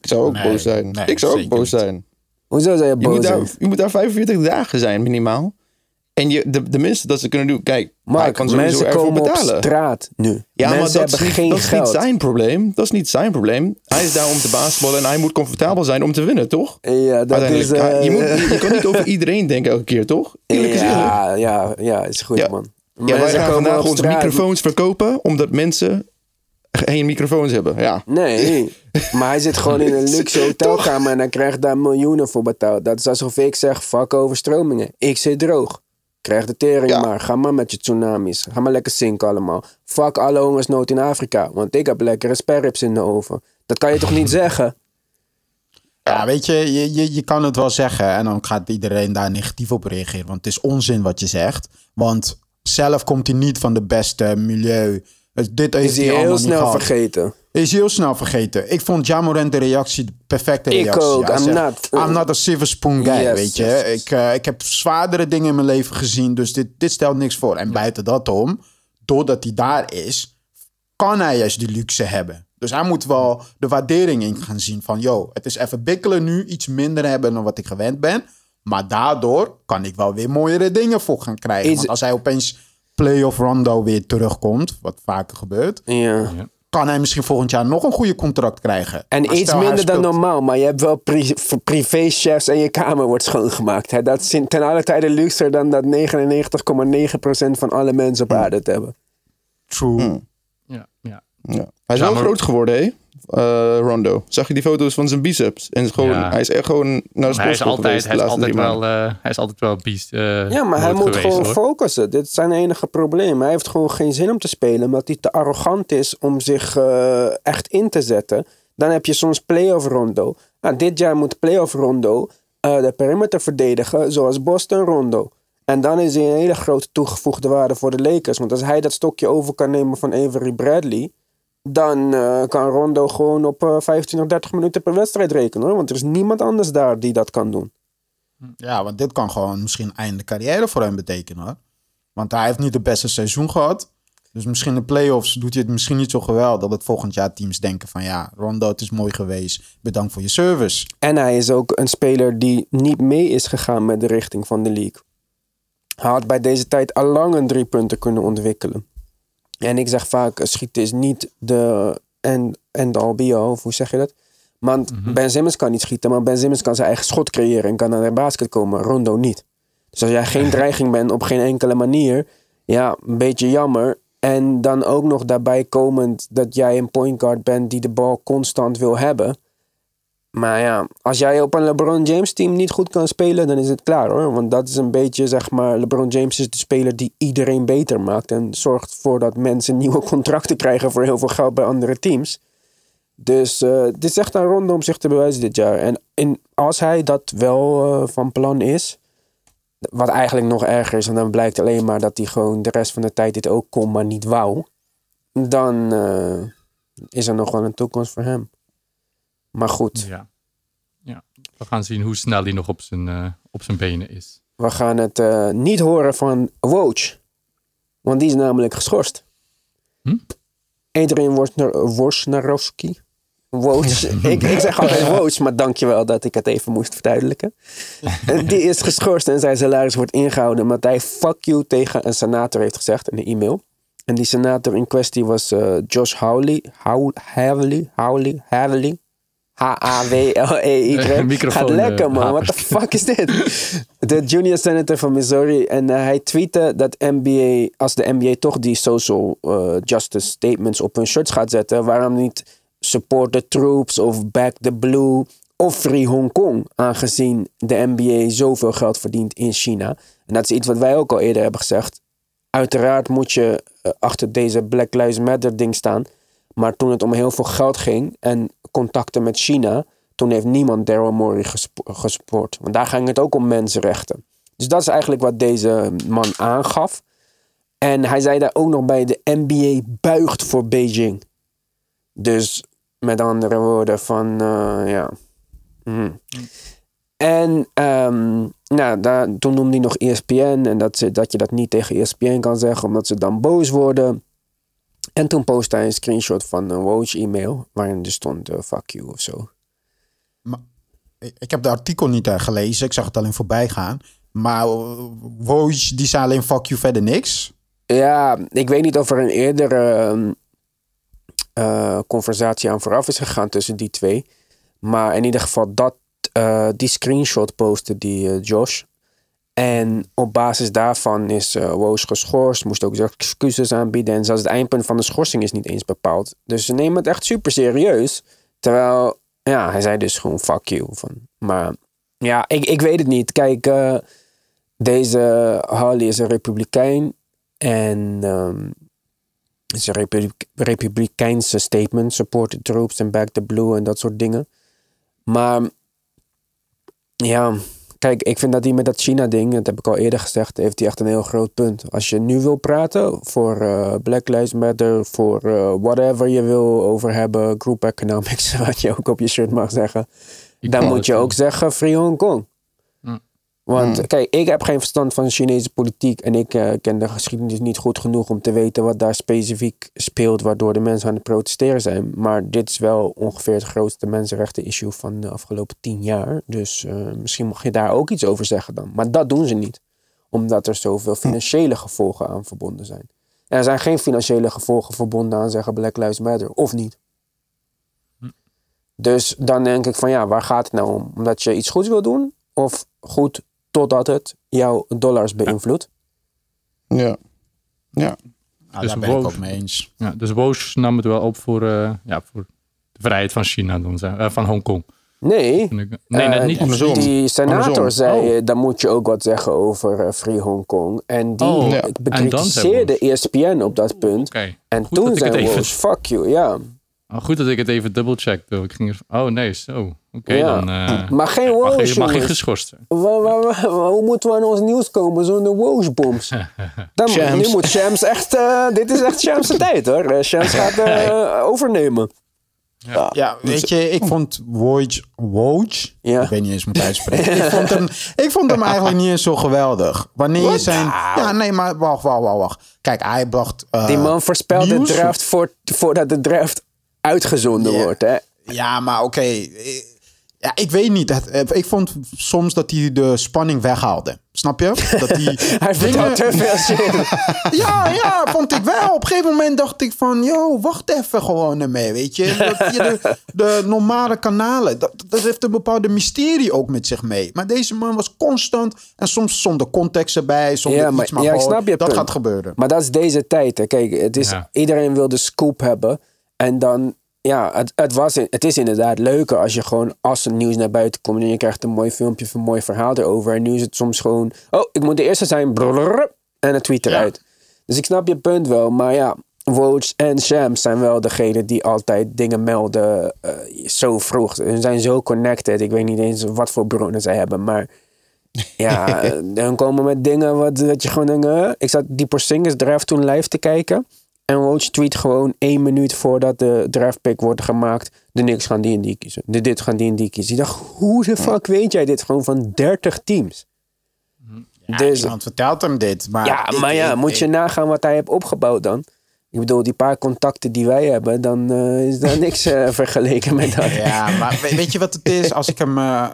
Ik zou ook Nee, boos zijn. nee, ik zou ook boos niet. zijn. Hoezo zou je Je boos moet, daar, je moet daar 45 dagen zijn, minimaal. En je, de, de minste dat ze kunnen doen... Kijk, Mark, kan mensen komen op betalen. straat nu. Ja, maar dat is, niet, geen dat is geld. niet zijn probleem. Dat is niet zijn probleem. Hij is daar om te basketballen en hij moet comfortabel zijn om te winnen, toch? Ja, dat is... Eh, je, moet, je, je kan niet over *laughs* iedereen denken elke keer, toch? Eerlijk is eerlijk. ja, ja, ja, is goed Ja. man. Ja, wij gaan vandaag op onze microfoons verkopen omdat mensen *laughs* geen microfoons hebben. Ja. Nee, *laughs* maar hij zit gewoon in een luxe hotelkamer en hij krijgt daar miljoenen voor betaald. Dat is alsof ik zeg, fuck overstromingen. Ik zit droog. Krijg de tering Ja. maar. Ga maar met je tsunamis. Ga maar lekker zinken allemaal. Fuck alle hongersnood in Afrika. Want ik heb lekkere sperrips in de oven. Dat kan je toch niet *laughs* zeggen? Ja, weet je, je, je, je kan het wel zeggen en dan gaat iedereen daar negatief op reageren. Want het is onzin wat je zegt. Want zelf komt hij niet van de beste milieu. Dus dit Is hij heel snel gehad. vergeten. Is heel snel vergeten. Ik vond Jamorant de reactie de perfecte Ik reactie. ook. Hij I'm not- I'm not a silver spoon guy, Yes, weet je. yes, yes. Ik, eh, ik heb zwaardere dingen in mijn leven gezien, dus dit, dit stelt niks voor. En buiten dat om, doordat hij daar is, kan hij juist die luxe hebben. Dus hij moet wel de waardering in gaan zien van... yo, het is even bikkelen nu, iets minder hebben dan wat ik gewend ben. Maar daardoor kan ik wel weer mooiere dingen voor gaan krijgen. Is- Want als hij opeens playoff Rondo weer terugkomt, wat vaker gebeurt... Ja. kan hij misschien volgend jaar nog een goede contract krijgen. En Maar iets minder dan normaal, maar je hebt wel pri privéchefs en je kamer wordt schoongemaakt. Hè? Dat is ten alle tijde luxer dan dat 99,9% van alle mensen op aarde te hebben. True. Ja, ja. Ja. Hij is Ja, wel maar- groot geworden, hè? Eh, Rondo. Zag je die foto's van zijn biceps? En gewoon, Ja. hij is echt gewoon naar de hij is sportschool altijd, geweest hij is altijd wel, eh, hij is altijd wel beest. eh, Ja, maar hij moet geweest, gewoon hoor. focussen. Dit is zijn enige probleem. Hij heeft gewoon geen zin om te spelen, omdat hij te arrogant is om zich eh, echt in te zetten. Dan heb je soms play-off rondo. Nou, dit jaar moet play-off rondo eh, de perimeter verdedigen, zoals Boston rondo. En dan is hij een hele grote toegevoegde waarde voor de Lakers. Want als hij dat stokje over kan nemen van Avery Bradley, dan eh, kan Rondo gewoon op eh 25, 30 minuten per wedstrijd rekenen. Hoor. Want er is niemand anders daar die dat kan doen. Ja, want dit kan gewoon misschien einde carrière voor hem betekenen hoor. Want hij heeft niet het beste seizoen gehad. Dus misschien de playoffs doet hij het misschien niet zo geweldig. Dat volgend jaar teams denken van ja, Rondo, het is mooi geweest. Bedankt voor je service. En hij is ook een speler die niet mee is gegaan met de richting van de league. Hij had bij deze tijd al lang een drie punten kunnen ontwikkelen. En ik zeg vaak, schieten is niet de end all be all, of hoe zeg je dat? Want Ben Simmons kan niet schieten, maar Ben Simmons kan zijn eigen schot creëren en kan naar de basket komen. Rondo niet. Dus als jij geen *laughs* dreiging bent op geen enkele manier, ja, een beetje jammer. En dan ook nog daarbij komend dat jij een point guard bent die de bal constant wil hebben. Maar ja, als jij op een LeBron James team niet goed kan spelen, dan is het klaar hoor. Want dat is een beetje, zeg maar, LeBron James is de speler die iedereen beter maakt. En zorgt ervoor dat mensen nieuwe *laughs* contracten krijgen voor heel veel geld bij andere teams. Dus eh dit is echt een ronde om zich te bewijzen dit jaar. En als hij dat wel eh, van plan is, wat eigenlijk nog erger is, en dan blijkt alleen maar dat hij gewoon de rest van de tijd dit ook kon, maar niet wou. Dan eh, is er nog wel een toekomst voor hem. Maar goed, Ja. ja. We gaan zien hoe snel hij nog op zijn, eh, op zijn benen is. we gaan het eh, niet horen van Woj. Want die is namelijk geschorst. Hm? Adrian Wojnar- Wojnarowski. Woj. *laughs* ik, ik zeg altijd Woj, maar dankjewel dat ik het even moest verduidelijken. *laughs* En die is geschorst en zijn salaris wordt ingehouden omdat hij fuck you tegen een senator heeft gezegd in een e-mail. En die senator in kwestie was eh, Josh Hawley. How- Hawley, Hawley, Hawley. H-A-W-L-E-Y. *laughs* Gaat lekker eh, man, what the fuck is dit? De junior senator van Missouri. En eh, hij tweette dat NBA, als de NBA toch die social eh, justice statements op hun shirts gaat zetten, waarom niet support the troops of back the blue of free Hong Kong, aangezien de NBA zoveel geld verdient in China. En dat is iets wat wij ook al eerder hebben gezegd. Uiteraard moet je achter deze Black Lives Matter ding staan. Maar toen het om heel veel geld ging en contacten met China, toen heeft niemand Daryl Morey gespo- gesupport. Want daar ging het ook om mensenrechten. Dus dat is eigenlijk wat deze man aangaf. En hij zei daar ook nog bij: de NBA buigt voor Beijing. Dus met andere woorden, van eh, ja. Mhm. En ehm, nou, daar, toen noemde hij nog ESPN en dat, dat je dat niet tegen ESPN kan zeggen, omdat ze dan boos worden. En toen postte hij een screenshot van een Woj e-mail, waarin er stond eh, fuck you of zo. Ik ik heb de artikel niet eh, gelezen. Ik zag het alleen voorbij gaan. Maar uh, Woj, die zei alleen fuck you verder niks. Ja, ik weet niet of er een eerdere ehm, eh, conversatie aan vooraf is gegaan tussen die twee. Maar in ieder geval, dat, eh, die screenshot postte die eh, Josh. En op basis daarvan is uh, Woos geschorst. Moest ook excuses aanbieden. En zelfs het eindpunt van de schorsing is niet eens bepaald. Dus ze nemen het echt super serieus. Terwijl, ja, hij zei dus gewoon fuck you. Van. Maar ja, ik, ik weet het niet. Kijk, eh, deze Harley is een republikein. En het is een republikeinse statement. Support the troops and back the blue en dat soort dingen. Maar ja, kijk, ik vind dat hij met dat China-ding, dat heb ik al eerder gezegd, heeft hij echt een heel groot punt. Als je nu wil praten voor eh, Black Lives Matter, voor eh, whatever je wil over hebben, group economics, *laughs* wat je ook op je shirt mag zeggen, dan moet je ook zeggen Free Hong Kong. Hm. Want kijk, ik heb geen verstand van Chinese politiek en ik eh, ken de geschiedenis niet goed genoeg om te weten wat daar specifiek speelt, waardoor de mensen aan het protesteren zijn. Maar dit is wel ongeveer het grootste mensenrechten-issue van de afgelopen tien jaar. Dus eh, misschien mag je daar ook iets over zeggen dan. Maar dat doen ze niet, omdat er zoveel financiële gevolgen aan verbonden zijn. En er zijn geen financiële gevolgen verbonden aan zeggen Black Lives Matter, of niet. Dus dan denk ik van ja, waar gaat het nou om? Omdat je iets goeds wil doen? Of goed totdat het jouw dollars beïnvloedt? Ja. Ja. Nou, Dus daar ben ik ook mee eens. Ja, dus Woos nam het wel op voor, eh, ja, voor de vrijheid van China, doen ze, eh, van Hongkong. Nee. Nee, Eh, niet. andersom. Die senator Andersom. zei, Oh. dan moet je ook wat zeggen over Free Hong Kong. En die Oh, ja. dan bekritiseerde. ESPN op dat punt. En Goed toen ik het zei even- Woj, fuck you, ja. Oh, goed dat ik het even dubbelcheckte. Ik ging er, oh nee, zo. Oké, Ja. dan eh, *laughs* Maar geen mag, Woj, je, mag je geschorst Hoe moeten we aan ons nieuws komen zonder Woj-bombs? *laughs* Dan, Shams. nu moet Shams echt... eh, dit is echt Shams' *laughs* tijd, hoor. Eh, Shams gaat eh, overnemen. Ja, weet je, ik vond Woj, Woj Ja. ik weet niet eens hoe ik het uitspreken. ik, vond hem, ik vond hem eigenlijk niet eens zo geweldig. Wanneer je zijn... Ja, nee, maar wacht, wacht, wacht, wacht. Kijk, hij bracht... eh, Die man voorspelde de draft voor, voordat de draft uitgezonden wordt, hè. Ja, maar oké. eh, Ja, ik weet niet. Het- eh, Ik vond soms dat hij de spanning weghaalde. Snap je? Dat hij *laughs* Hij vertelt te veel shit. *laughs* Ja, ja, vond ik wel. Op een gegeven moment dacht ik van... Yo, wacht even gewoon ermee, weet je. Dat, je de, de normale kanalen, dat, dat heeft een bepaalde mysterie ook met zich mee. Maar deze man was constant... En soms zonder context erbij, zonder Ja, maar- iets. Maar ja, ik snap je dat punt. gaat gebeuren. Maar dat is deze tijd. Hè. Kijk, het is, Ja. iedereen wil de scoop hebben. En dan, ja, het, het, was, het is inderdaad leuker als je gewoon, als er nieuws naar buiten komt en je krijgt een mooi filmpje of een mooi verhaal erover. En nu is het soms gewoon, oh, ik moet de eerste zijn, brrrr, en een tweet eruit. Dus ik snap je punt wel, maar ja, Woj en Shams zijn wel degene die altijd dingen melden eh, zo vroeg. Ze zijn zo connected. Ik weet niet eens wat voor bronnen zij hebben, maar *laughs* ja, dan komen met dingen wat, dat je gewoon denkt... Ik zat die Porzingis draft toen live te kijken. En Woj tweet gewoon één minuut voordat de draft pick wordt gemaakt... de Knicks gaan die en die kiezen. De dit gaan die en die kiezen. Ik dacht, hoe de fuck weet jij dit gewoon van 30 teams? Dus, Iemand vertelt hem dit. Maar ja, maar ja, moet je nagaan wat hij heeft opgebouwd dan. Ik bedoel, die paar contacten die wij hebben, dan eh, is daar niks eh, *laughs* vergeleken met dat. Ja, maar we- weet je wat het is? Als ik hem eh,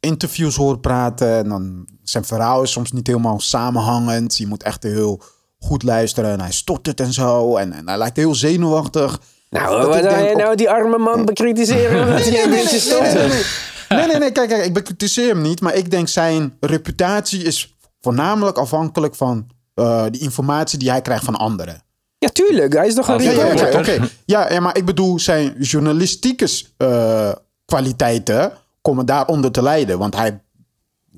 interviews hoor praten, dan zijn verhaal is soms niet helemaal samenhangend. Je moet echt heel goed luisteren. En hij stottert en zo. En, en hij lijkt heel zenuwachtig. Nou, wat ik wil denk op- nou die arme man bekritiseren? omdat hij een *laughs* beetje nee, nee, stottert? nee, kijk, kijk, ik bekritiseer hem niet. Maar ik denk zijn reputatie is voornamelijk afhankelijk van eh de informatie die hij krijgt van anderen. Ja, tuurlijk. Hij is toch een ja, reporter? oké. ja, maar ik bedoel, zijn journalistieke eh, kwaliteiten komen daaronder te lijden. Want hij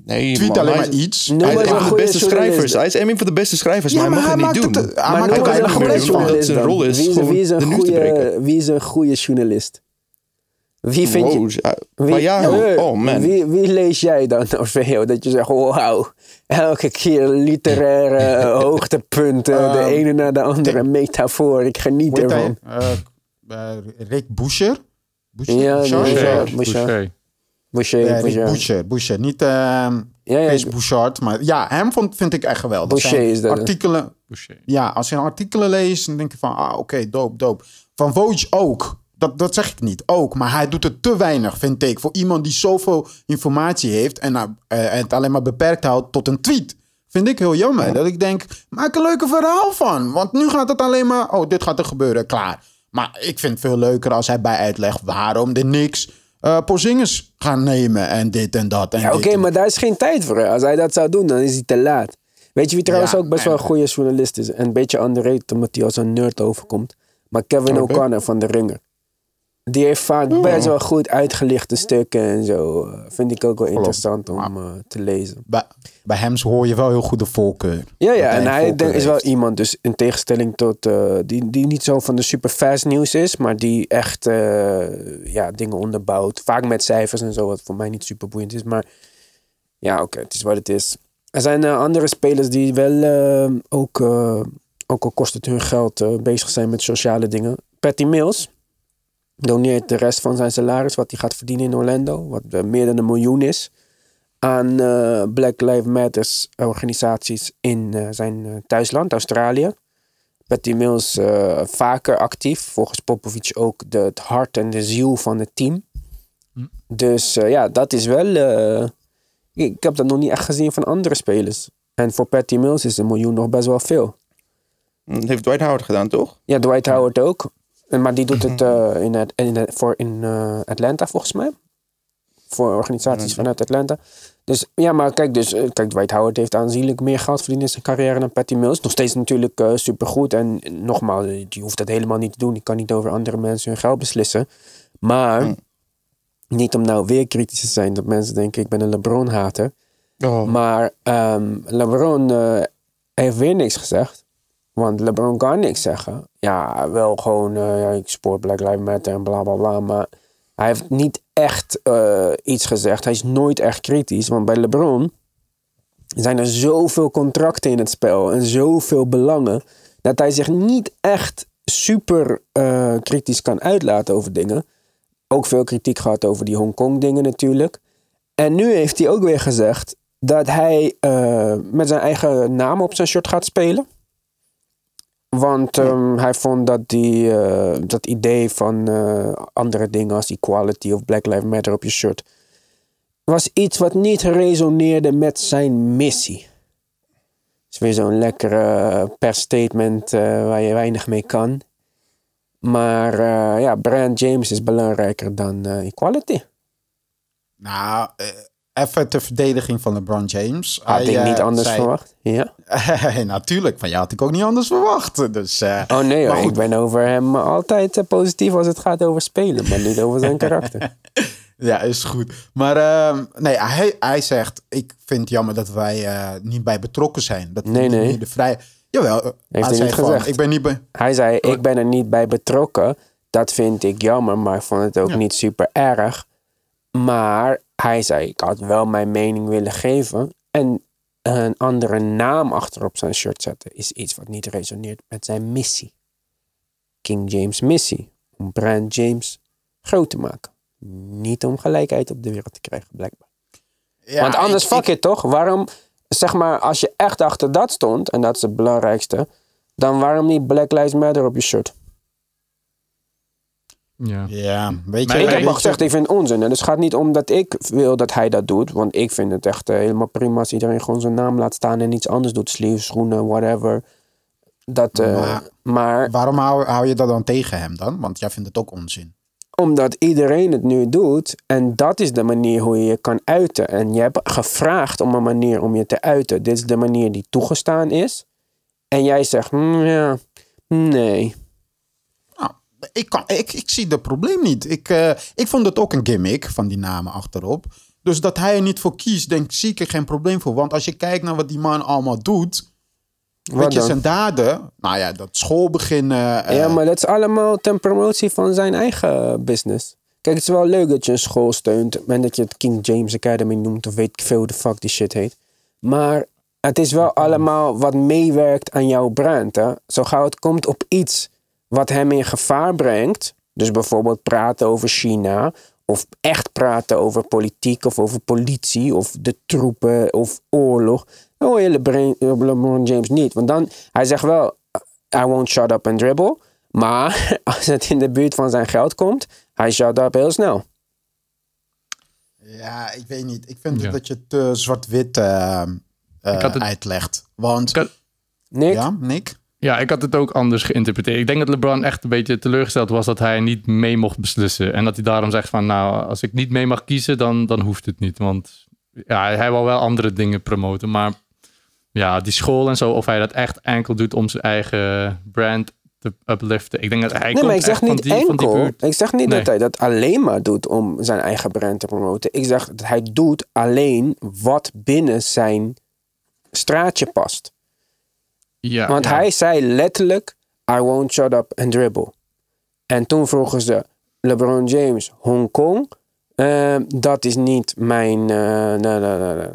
Nee, tweet alleen maar iets. Hij is een van de beste schrijvers. Hij is een van de beste schrijvers, maar hij mag het niet maakt doen. het- hij Maar weinig goede meer doen, omdat zijn rol is Wie is, een goede, breken. wie is een goede journalist? Wie vind Wow, je... Wie, maar ja, oh man. Wie, wie lees jij dan, *laughs* Orfeo? Dat je zegt, wauw, elke keer literaire *laughs* hoogtepunten, de Ehm, ene naar de andere metafoor. Ik geniet ervan. Eh, Rick Boucher? Boucher? Ja. Boucher. Boucher. Boucher. Boucher, Boucher. Boucher. Boucher. Niet ehm Ja, ja, Kees Bouchard, maar ja, hem vond, vind ik echt geweldig. Boucher Zijn is dat? Artikelen, Boucher. ja, als je artikelen leest, dan denk je van, ah, oké, dope, dope. Van Woj ook. Dat, dat zeg ik niet, ook. Maar hij doet het te weinig, vind ik. Voor iemand die zoveel informatie heeft en nou, eh, het alleen maar beperkt houdt tot een tweet. Vind ik heel jammer. Dat ik denk, maak een leuke verhaal van. Want nu gaat het alleen maar, oh, dit gaat er gebeuren, klaar. Maar ik vind het veel leuker als hij bij uitlegt waarom de niks Porzingis gaan nemen en dit en dat. En Ja, Oké, maar daar is geen tijd voor. hè. Als hij dat zou doen, dan is hij te laat. Weet je wie trouwens Ja, ook best wel een en- goede journalist is? En een beetje underrated, omdat hij als een nerd overkomt. Maar Kevin. O'Connor van de Ringer. Die heeft vaak best wel goed uitgelichte stukken en zo. Eh, Vind ik ook wel interessant om eh, te lezen. bij, bij hem hoor je wel heel goed de voorkeur. Ja, ja, en hij denk- is wel iemand, dus in tegenstelling tot eh, die, die niet zo van de super fast nieuws is, maar die echt eh, ja, dingen onderbouwt. Vaak met cijfers en zo, wat voor mij niet super boeiend is. Maar ja, oké, het is wat het is. Er zijn andere spelers die wel ook, ook al kost het hun geld, bezig zijn met sociale dingen. Patty Mills doneert de rest van zijn salaris, wat hij gaat verdienen in Orlando, wat eh, meer dan een miljoen is aan eh, Black Lives Matters organisaties in eh, zijn eh, thuisland, Australië. Patty Mills eh, vaker actief, volgens Popovic ook de, het hart en de ziel van het team. Dus eh, ja, dat is wel. eh, ik, ik heb dat nog niet echt gezien van andere spelers. En voor Patty Mills is een miljoen nog best wel veel. Dat heeft Dwight Howard gedaan, toch? Ja, Dwight Howard ook. En- Maar die doet het eh, in, het, in, het- voor in eh, Atlanta volgens mij. Voor organisaties vanuit Atlanta. Dus ja, maar kijk, dus, eh, kijk, Dwight Howard heeft aanzienlijk meer geld verdiend in zijn carrière dan Patty Mills. Nog steeds natuurlijk eh, supergoed. En nogmaals, je hoeft dat helemaal niet te doen. Je kan niet over andere mensen hun geld beslissen. Maar niet om nou weer kritisch te zijn dat mensen denken ik ben een LeBron-hater. Oh. Maar ehm, LeBron heeft weer niks gezegd. Want LeBron kan niks zeggen. Ja, wel gewoon, eh, ja, ik sport Black Lives Matter en bla bla bla. Maar hij heeft niet echt eh, iets gezegd. Hij is nooit echt kritisch. Want bij LeBron zijn er zoveel contracten in het spel en zoveel belangen. Dat hij zich niet echt super eh, kritisch kan uitlaten over dingen. Ook veel kritiek gehad over die Hongkong dingen natuurlijk. En nu heeft hij ook weer gezegd dat hij met zijn eigen naam op zijn shirt gaat spelen. Want ehm, hij vond dat die, eh, dat idee van eh, andere dingen als equality of Black Lives Matter op je shirt. was iets wat niet resoneerde met zijn missie. Het is weer zo'n lekkere per statement eh, waar je weinig mee kan. Maar eh, ja, Brian James is belangrijker dan eh, equality. Nou, eh, even ter verdediging van LeBron James. Had Hij, ik niet eh, anders zei- verwacht. Ja. *laughs* Natuurlijk, van jou had ik ook niet anders verwacht. Dus, eh, Oh nee, maar hoor, goed. ik ben over hem altijd eh, positief als het gaat over spelen, maar niet over zijn karakter. *laughs* Ja, is goed. Maar ehm, nee, hij, hij zegt, ik vind het jammer dat wij niet bij betrokken zijn. Dat Nee, niet nee. de vrij... Jawel, hij hij niet van, gezegd. ik ben niet bij... Hij zei, ik ben er niet bij betrokken. Dat vind ik jammer, maar ik vond het ook Ja. niet super erg. Maar hij zei, ik had wel mijn mening willen geven. En een andere naam achterop zijn shirt zetten is iets wat niet resoneert met zijn missie. King James' missie. Om Brian James groot te maken. Niet om gelijkheid op de wereld te krijgen, blijkbaar. Ja, Want anders ik- fuck ik- it toch? Waarom? zeg maar, als je echt achter dat stond, en dat is het belangrijkste, dan waarom niet Black Lives Matter op je shirt? Ja. Ja, weet Maar je... Ik heb al gezegd, ik vind het onzin. En dus het gaat niet om dat ik wil dat hij dat doet. Want ik vind het echt eh, helemaal prima als iedereen gewoon zijn naam laat staan en iets anders doet. Sleeves, schoenen, whatever. Dat, eh, Maar- maar Waarom hou, hou je dat dan tegen hem dan? Want jij vindt het ook onzin. omdat iedereen het nu doet. En dat is de manier hoe je je kan uiten. En je hebt gevraagd om een manier om je te uiten. Dit is de manier die toegestaan is. En jij zegt, "Hmm, ja, nee. Ik, kan, ik, ik zie het probleem niet. Ik, eh, ik vond het ook een gimmick van die namen achterop. Dus dat hij er niet voor kiest, denk ik, zie ik er geen probleem voor. Want als je kijkt naar wat die man allemaal doet... Weet je, zijn daden... Nou ja, dat school beginnen... eh, Ja, maar dat is allemaal ten promotie van zijn eigen business. Kijk, het is wel leuk dat je een school steunt en dat je het King James Academy noemt of weet ik veel hoe de fuck die shit heet. Maar het is wel allemaal wat meewerkt aan jouw brand. Hè? Zo gauw het komt op iets wat hem in gevaar brengt, dus bijvoorbeeld praten over China of echt praten over politiek of over politie of de troepen of oorlog, dan hoor je LeBron, LeBron James niet. Want dan, hij zegt wel, I won't shut up and dribble. Maar *laughs* als het in de buurt van zijn geld komt, hij shut up heel snel. Ja, ik weet niet. Ik vind Ja. dat je te zwart-wit eh, eh, uitlegt. Want... Ik had- Nick? Ja, Nick? Ja, ik had het ook anders geïnterpreteerd. Ik denk dat LeBron echt een beetje teleurgesteld was dat hij niet mee mocht beslissen. En dat hij daarom zegt van, nou, als ik niet mee mag kiezen, dan, dan hoeft het niet. Want ja, hij wil wel andere dingen promoten. Maar ja, die school en zo, of hij dat echt enkel doet om zijn eigen brand te upliften. Ik denk dat hij nee, komt maar ik zeg niet die, enkel. Ik zeg niet Nee. dat hij dat alleen maar doet om zijn eigen brand te promoten. Ik zeg dat hij doet alleen wat binnen zijn straatje past. Ja, Want ja. hij zei letterlijk, I won't shut up and dribble. En toen vroegen ze, LeBron James, Hongkong, eh, dat is niet mijn... eh.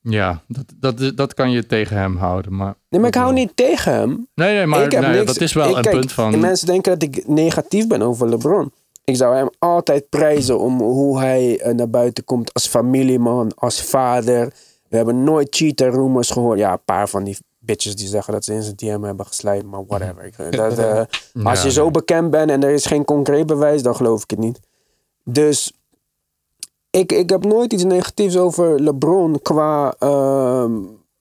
Ja, dat, dat, dat kan je tegen hem houden. Maar, Nee, maar ik hou niet tegen hem. Nee, nee, maar nee, niks, dat is wel ik- een kijk, punt van... Mensen denken dat ik negatief ben over LeBron. Ik zou hem altijd prijzen om hoe hij eh, naar buiten komt als familieman, als vader. We hebben nooit cheater rumors gehoord. Ja, een paar van die bitches die zeggen dat ze in zijn DM hebben geslijt, maar whatever. *laughs* Dat, eh, als je zo bekend bent en er is geen concreet bewijs, dan geloof ik het niet. Dus ik, ik heb nooit iets negatiefs over LeBron qua ehm,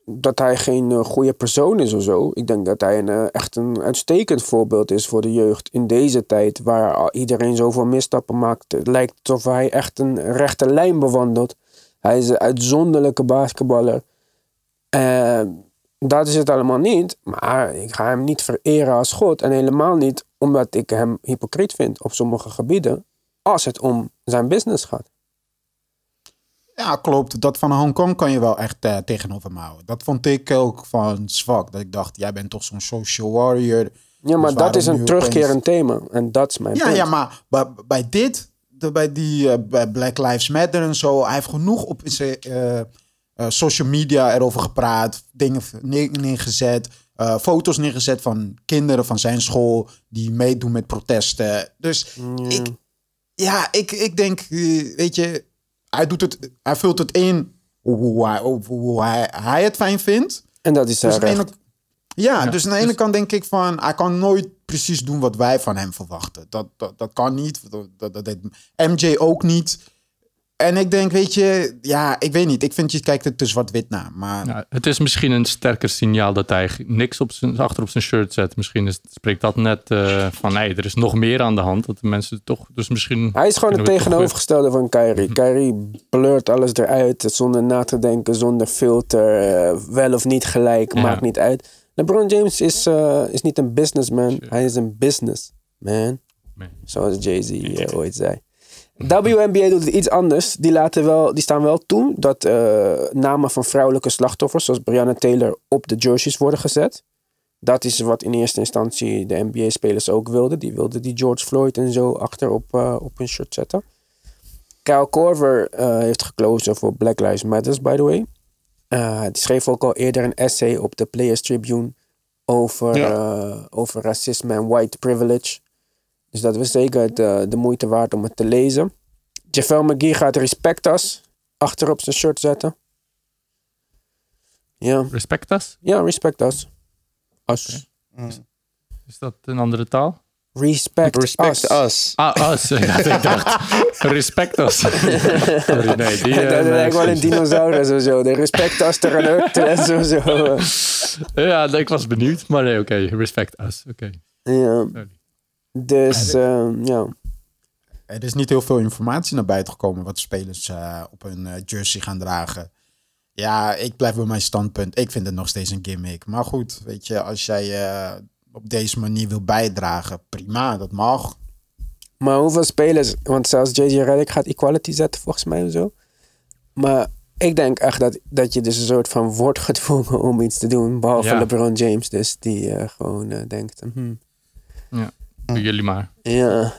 dat hij geen eh, goede persoon is of zo. Ik denk dat hij een, eh, echt een uitstekend voorbeeld is voor de jeugd in deze tijd waar iedereen zoveel misstappen maakt. Het lijkt alsof hij echt een rechte lijn bewandelt. Hij is een uitzonderlijke basketballer. Eh, dat is het allemaal niet. Maar ik ga hem niet vereren als God. En helemaal niet omdat ik hem hypocriet vind op sommige gebieden. Als het om zijn business gaat. Ja, klopt. Dat van Hongkong kan je wel echt eh, tegenover me houden. Dat vond ik ook van zwak. Dat ik dacht, jij bent toch zo'n social warrior. Ja, maar Dus dat is een opeens- terugkerend thema. En dat is mijn Ja, punt. ja, maar bij, bij dit, de, bij die bij Black Lives Matter en zo, hij heeft genoeg op zijn eh, eh, social media erover gepraat, dingen neer- neergezet, foto's neergezet van kinderen van zijn school die meedoen met protesten. Dus ik, ja, ik, ik denk, weet je, hij doet het, hij vult het in hoe, hij, hoe, hij, hij het fijn vindt. En dat is zijn Dus recht. Ja, dus aan de ene kant denk ik van... hij kan nooit precies doen wat wij van hem verwachten. Dat, dat, dat kan niet. Dat, dat, deed MJ ook niet. En ik denk, weet je... Ja, ik weet niet. Ik vind je kijkt er te zwart-wit naar. Maar Ja, het is misschien een sterker signaal dat hij niks op zijn, achter op zijn shirt zet. Misschien is, spreekt dat net eh, van nee, er is nog meer aan de hand. Dat de mensen toch. Dus misschien. Hij is gewoon het tegenovergestelde van Kyrie. Kyrie blurt alles eruit zonder na te denken, zonder filter. eh, wel of niet gelijk, Ja. maakt niet uit. LeBron James is, eh, is niet een businessman. Hij is een businessman. Nee. Zoals Jay-Z ooit zei. WNBA doet het iets anders. Die, laten wel, die staan wel toe dat eh, namen van vrouwelijke slachtoffers, zoals Breonna Taylor, op de jerseys worden gezet. Dat is wat in eerste instantie de NBA-spelers ook wilden. Die wilden die George Floyd en zo achter op, eh, op hun shirt zetten. Kyle Korver eh, heeft gekozen voor Black Lives Matter, by the way. Eh, die schreef ook al eerder een essay op de Players Tribune over, Ja. eh, over racisme en white privilege. Dus dat was zeker de, de moeite waard om het te lezen. JaVale McGee gaat Respect Us achter op zijn shirt zetten. Ja, Respect us? ja respect us. Us. Is dat een andere taal? Respect, Respect us. us. Ah, us. Ja, ik dacht, respect us. Sorry, nee. Die, *laughs* dat nee, lijkt wel een dinosaurus of zo. De respect us ter alert en zo. zo. Ja, ik was benieuwd. Maar nee, oké. respect us. Oké. Ja. Sorry. Dus, ehm, ja. Er is niet heel veel informatie naar buiten gekomen wat spelers eh, op hun eh, jersey gaan dragen. Ja, ik blijf bij mijn standpunt. Ik vind het nog steeds een gimmick. Maar goed, weet je, als jij eh, op deze manier wil bijdragen, prima, dat mag. Maar hoeveel spelers... Want zelfs JJ Redick gaat equality zetten volgens mij of zo. Maar ik denk echt dat, dat je dus een soort van wordt gedwongen om iets te doen. Behalve Ja. LeBron James dus. Die eh, gewoon eh, denkt... hmm, Ja, doen jullie maar. ja,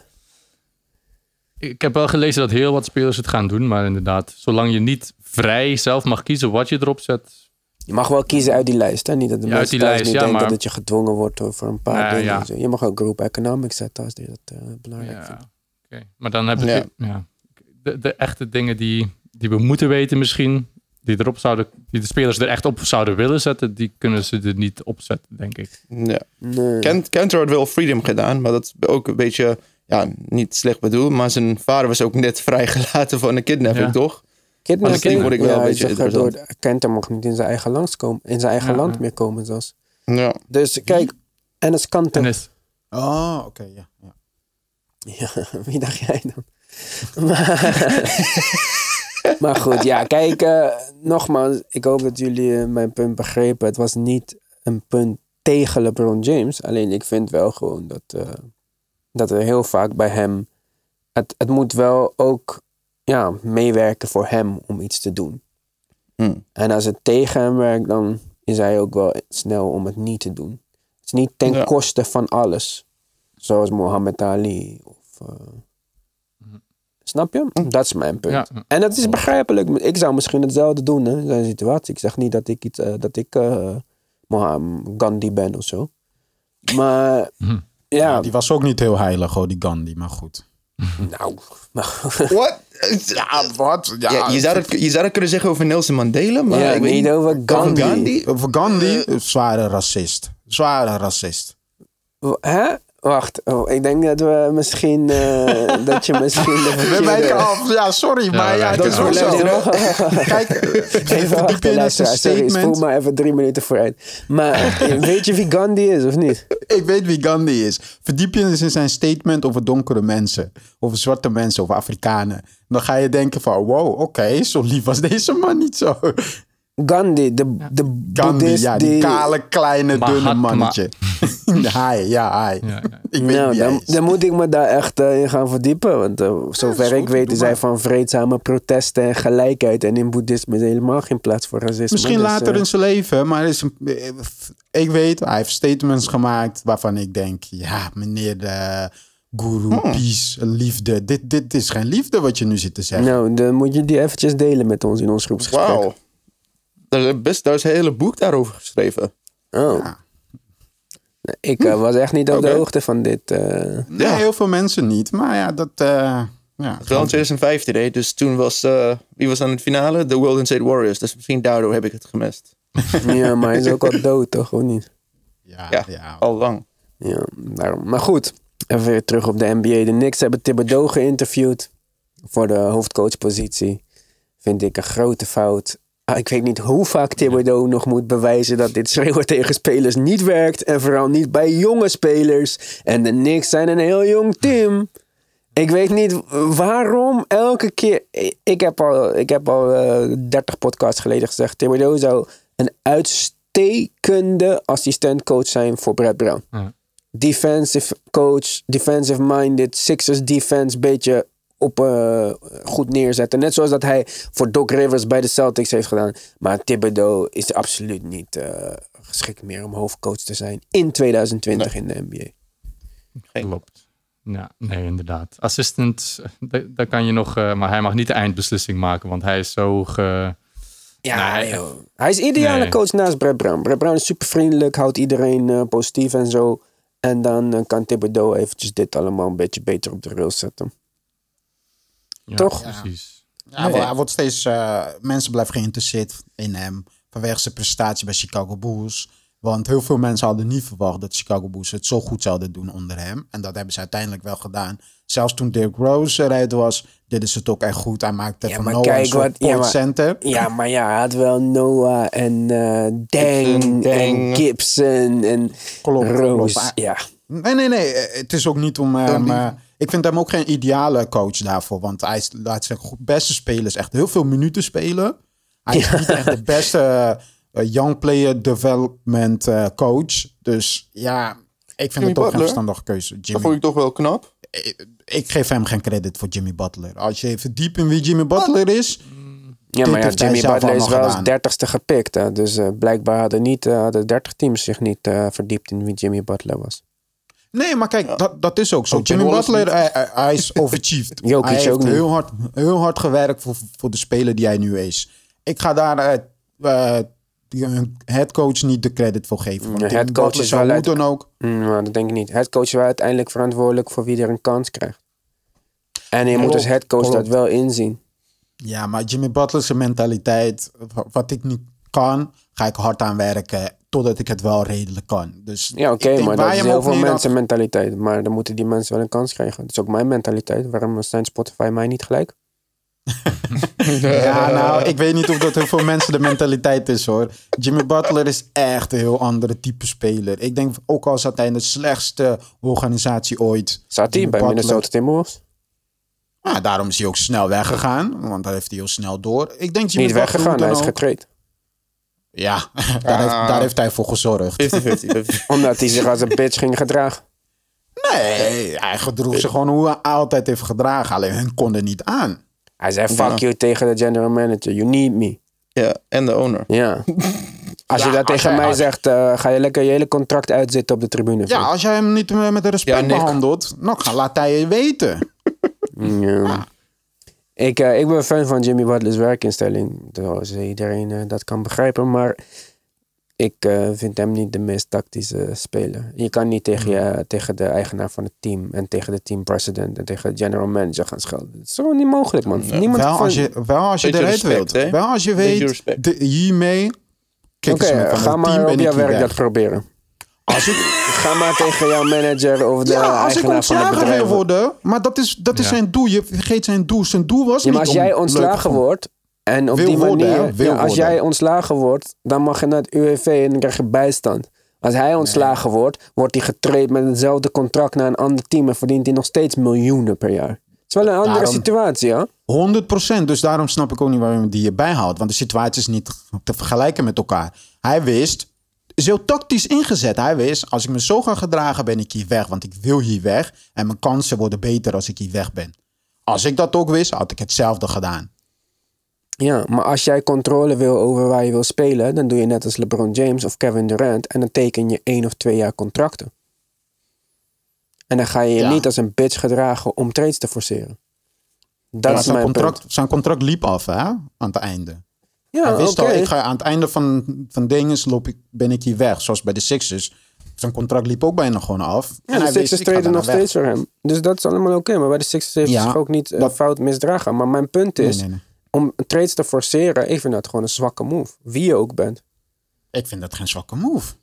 Ik heb wel gelezen dat heel wat spelers het gaan doen. Maar inderdaad, zolang je niet vrij zelf mag kiezen wat je erop zet. Je mag wel kiezen uit die lijst. Hè? Niet dat de Ja, uit mensen die lijst, ja, denken maar- dat je gedwongen wordt door voor een paar dingen. ja. en zo. Je mag ook group economics zetten als je dat eh, belangrijk vindt. Ja, oké. Maar dan we ja. De, de echte dingen die, die we moeten weten misschien. Die, erop zouden, die de spelers er echt op zouden willen zetten. Die kunnen ze er niet op zetten, denk ik. Ja. Nee. Kent, Kentor had wel freedom gedaan, maar dat is ook een beetje, ja, niet slecht bedoeld. Maar zijn vader was ook net *laughs* vrijgelaten van een kidnapping, Ja. toch? Kidnapping, die word ik wel ja, een beetje zegt door. Kenter mag niet in zijn eigen, lands komen, in zijn eigen Ja, land ja. meer komen zelfs. Ja. Dus kijk, Ennis Kanter. En is, Oh, oké, ja, ja. *laughs* Ja, wie dacht jij dan? *laughs* maar, *laughs* maar goed, ja, kijk, eh, nogmaals, ik hoop dat jullie eh, mijn punt begrepen. Het was niet een punt tegen LeBron James. Alleen ik vind wel gewoon dat, eh, dat er heel vaak bij hem. Het, het moet wel ook ja, meewerken voor hem om iets te doen. Hm. En als het tegen hem werkt, dan is hij ook wel snel om het niet te doen. Het is niet ten Ja. koste van alles. Zoals Muhammad Ali. Of, eh, Snap je? Dat is mijn punt. Ja. En dat is begrijpelijk. Ik zou misschien hetzelfde doen hè, in zijn situatie. Ik zeg niet dat ik, iets, eh, dat ik eh, Mohammed Gandhi ben of zo. Maar Mhm. ja, Die was ook niet heel heilig, hoor, die Gandhi, maar goed. nou. Wat? Ja, wat? Ja, je, zou het, je zou het kunnen zeggen over Nelson Mandela, maar ja, ik weet niet over Gandhi. Gandhi? Over Gandhi, een zware racist. Zware racist. Hè? Wacht, oh, ik denk dat we misschien, eh, *laughs* dat je misschien We wijken af. Ja, sorry, maar ja, dat is af. zo. *laughs* Kijk, Even verdiep wachten, je in zijn luisteraar. Sorry, spoel statement. maar even drie minuten vooruit. Maar eh, *laughs* weet je wie Gandhi is of niet? Ik weet wie Gandhi is. Verdiep je eens in zijn statement over donkere mensen. Over zwarte mensen, over Afrikanen. Dan ga je denken van, wow, oké, zo lief was deze man niet zo. Gandhi, de, de Gandhi, boeddhist ja, die die... kale, kleine, dunne mannetje. *laughs* hi, ja, hi. Ja, ja. Ik weet Nou, wie hij dan, moet ik me daar echt eh, in gaan verdiepen. Want eh, zover ik goed, weet is hij van vreedzame protesten en gelijkheid. En in boeddhisme is helemaal geen plaats voor racisme. Misschien Dus, later eh, in zijn leven, maar is een, ik weet, hij heeft statements gemaakt waarvan ik denk, ja, meneer de guru, Hmm. peace, liefde. Dit, dit is geen liefde wat je nu zit te zeggen. Nou, dan moet je die eventjes delen met ons in ons groepsgesprek. Wauw. Er is, best, daar is een hele boek daarover geschreven. Oh. Ja. Nee, Ik eh, was echt niet op de hoogte van dit. eh. Nee, Ja. heel veel mensen niet, maar ja, dat... eh, ja, wel in 2015, hè? dus toen was, eh, wie was aan het finale? De Golden State Warriors. Dus misschien daardoor heb ik het gemist. *laughs* ja, maar hij is ook al dood, toch? Of niet? ja, Ja, ja. al lang. Ja, daarom. Maar goed, even weer terug op de NBA. De Knicks hebben Thibodeau geïnterviewd voor de hoofdcoachpositie. Vind ik een grote fout. Ah, ik weet niet hoe vaak Thibodeau nog moet bewijzen dat dit schreeuwen *laughs* tegen spelers niet werkt. En vooral niet bij jonge spelers. En de Knicks zijn een heel jong team. Ik weet niet waarom elke keer. Ik heb al, ik heb al eh, 30 podcasts geleden gezegd: Thibodeau zou een uitstekende assistentcoach zijn voor Brad Brown. Ja. Defensive coach, defensive minded, Sixers defense, beetje op eh, goed neerzetten. Net zoals dat hij voor Doc Rivers bij de Celtics heeft gedaan. Maar Thibodeau is absoluut niet eh, geschikt meer om hoofdcoach te zijn in 2020 in de NBA. Klopt. Ja, nee, inderdaad. Assistant, da- daar kan je nog... eh, maar hij mag niet de eindbeslissing maken, want hij is zo... Ge... Ja, Nee. joh. hij is ideale Nee. coach naast Brad Brown. Brad Brown is super vriendelijk, houdt iedereen eh, positief en zo. En dan kan Thibodeau eventjes dit allemaal een beetje beter op de rails zetten. Ja, Toch? Precies. Ja, hij wordt- hij wordt steeds, eh, mensen blijven geïnteresseerd in hem vanwege zijn prestatie bij Chicago Bulls. Want heel veel mensen hadden niet verwacht dat Chicago Bulls het zo goed zouden doen onder hem. En dat hebben ze uiteindelijk wel gedaan. Zelfs toen Dirk Rose eruit was, deden ze het ook echt goed. Hij maakte Ja, van maar Noah kijk een wat- ja, maar- center. Ja, maar ja, hij had wel Noah en eh Dang Gibson, en. Gibson en Klopt, Rose. klopt. Ja. Nee, nee, nee. eh, Het is ook niet om hem... eh, ik vind hem ook geen ideale coach daarvoor. Want hij laat zijn beste spelers echt heel veel minuten spelen. Hij is niet echt de beste eh, young player development eh, coach. Dus ja, ik vind Jimmy het toch geen Butler? verstandige keuze. Dat Jimmy, vond ik toch wel knap. ik, ik geef hem geen credit voor Jimmy Butler. Als je even diep in wie Jimmy Butler is... Ja, maar ja, Jimmy Butler is wel als dertigste gepikt. Hè? Dus eh, blijkbaar hadden, niet, eh, hadden 30 teams zich niet eh, verdiept in wie Jimmy Butler was. Nee, maar kijk, dat, dat is ook zo. Ook Jimmy Butler, hij, hij- hij is overachieved. *laughs* Jokic hij heeft ook niet. heel hard, heel hard gewerkt voor, voor de speler die hij nu is. Ik ga daar eh, eh, die, eh, headcoach niet de credit voor geven. Want Ja, Jimmy headcoach is wel hoe dan ook... Mm, maar dat denk ik niet. Headcoach is wel uiteindelijk verantwoordelijk voor wie er een kans krijgt. En je moet als headcoach dat wel inzien. Ja, maar Jimmy Butler's mentaliteit, wa- wat ik niet kan, ga ik hard aan werken totdat ik het wel redelijk kan. Dus Ja, ik oké, denk maar dat is heel veel mensen mentaliteit. Maar dan moeten die mensen wel een kans krijgen. Dat is ook mijn mentaliteit. Waarom zijn Spotify mij niet gelijk? *laughs* Ja, nou, ik weet niet of dat heel veel mensen de mentaliteit is hoor. Jimmy Butler is echt een heel andere type speler. Ik denk ook al zat hij in de slechtste organisatie ooit. Zat hij bij Butler- Minnesota Timberwolves? Ja, daarom is hij ook snel weggegaan, want daar heeft hij heel snel door. Ik denk Jimmy Niet Butler weggegaan, hij is getraind. Ja, *laughs* daar, heeft, daar heeft hij voor gezorgd. 50-50. *laughs* Omdat hij zich als een bitch ging gedragen. Nee, hij gedroeg zich gewoon hoe hij altijd heeft gedragen. Alleen hun konden niet aan. Hij zei fuck you tegen de general manager. You need me. ja, en de owner. Ja. *laughs* Als je dat als tegen hij- mij als- zegt, eh, ga je lekker je hele contract uitzitten op de tribune. Ja, als jij hem niet met respect Ja, Nick. behandelt, nou, ga- laat hij je weten. Ja. Ik, eh, ik ben fan van Jimmy Butler's werkinstelling. Zoals iedereen eh, dat kan begrijpen. Maar ik eh, vind hem niet de meest tactische speler. Je kan niet tegen, je, tegen de eigenaar van het team en tegen de team president en tegen de general manager gaan schelden. Dat is gewoon niet mogelijk, man. Niemand wel, van- als je, wel als je eruit wilt. hè? Wel als je weet, de, hiermee Oké, ga het maar team op jouw werk dat proberen. Als ik, Ga maar tegen jouw manager of de ja, als ik eigenaar van het ontslagen wil worden, maar dat is, dat is Ja. zijn doel. Je vergeet zijn doel. Zijn doel was Ja, maar niet als jij ontslagen wordt en op Wil die worden, manier, hè? Wil ja, als worden. jij ontslagen wordt, dan mag je naar het UWV en dan krijg je bijstand. Als hij ontslagen wordt, wordt hij getraind met hetzelfde contract naar een ander team en verdient hij nog steeds miljoenen per jaar. Het is wel een andere Daarom- situatie, ja? 100%. Dus daarom snap ik ook niet waarom hij die hierbij houdt. Want de situatie is niet te vergelijken met elkaar. Hij wist, is heel tactisch ingezet. Hij wist, als ik me zo ga gedragen, ben ik hier weg. Want ik wil hier weg. En mijn kansen worden beter als ik hier weg ben. Als ik dat ook wist, had ik hetzelfde gedaan. Ja, maar als jij controle wil over waar je wil spelen, dan doe je net als LeBron James of Kevin Durant en dan teken je één of twee jaar contracten. En dan ga je je Ja. niet als een bitch gedragen om trades te forceren. Dat is zijn, mijn contract, punt. zijn contract liep af, hè? Aan het einde. Ja, hij wist al, ik ga aan het einde van, van dingen loop ik, ben ik hier weg. Zoals bij de Sixers. Zijn contract liep ook bijna gewoon af. Ja, en de hij Sixers treden nog weg. steeds voor hem. Dus dat is allemaal oké. Maar bij de Sixers heeft hij Ja, zich ook niet eh, dat- fout misdragen. Maar mijn punt is, Nee, nee, nee. om trades te forceren, ik vind dat gewoon een zwakke move. Wie je ook bent. Ik vind dat geen zwakke move.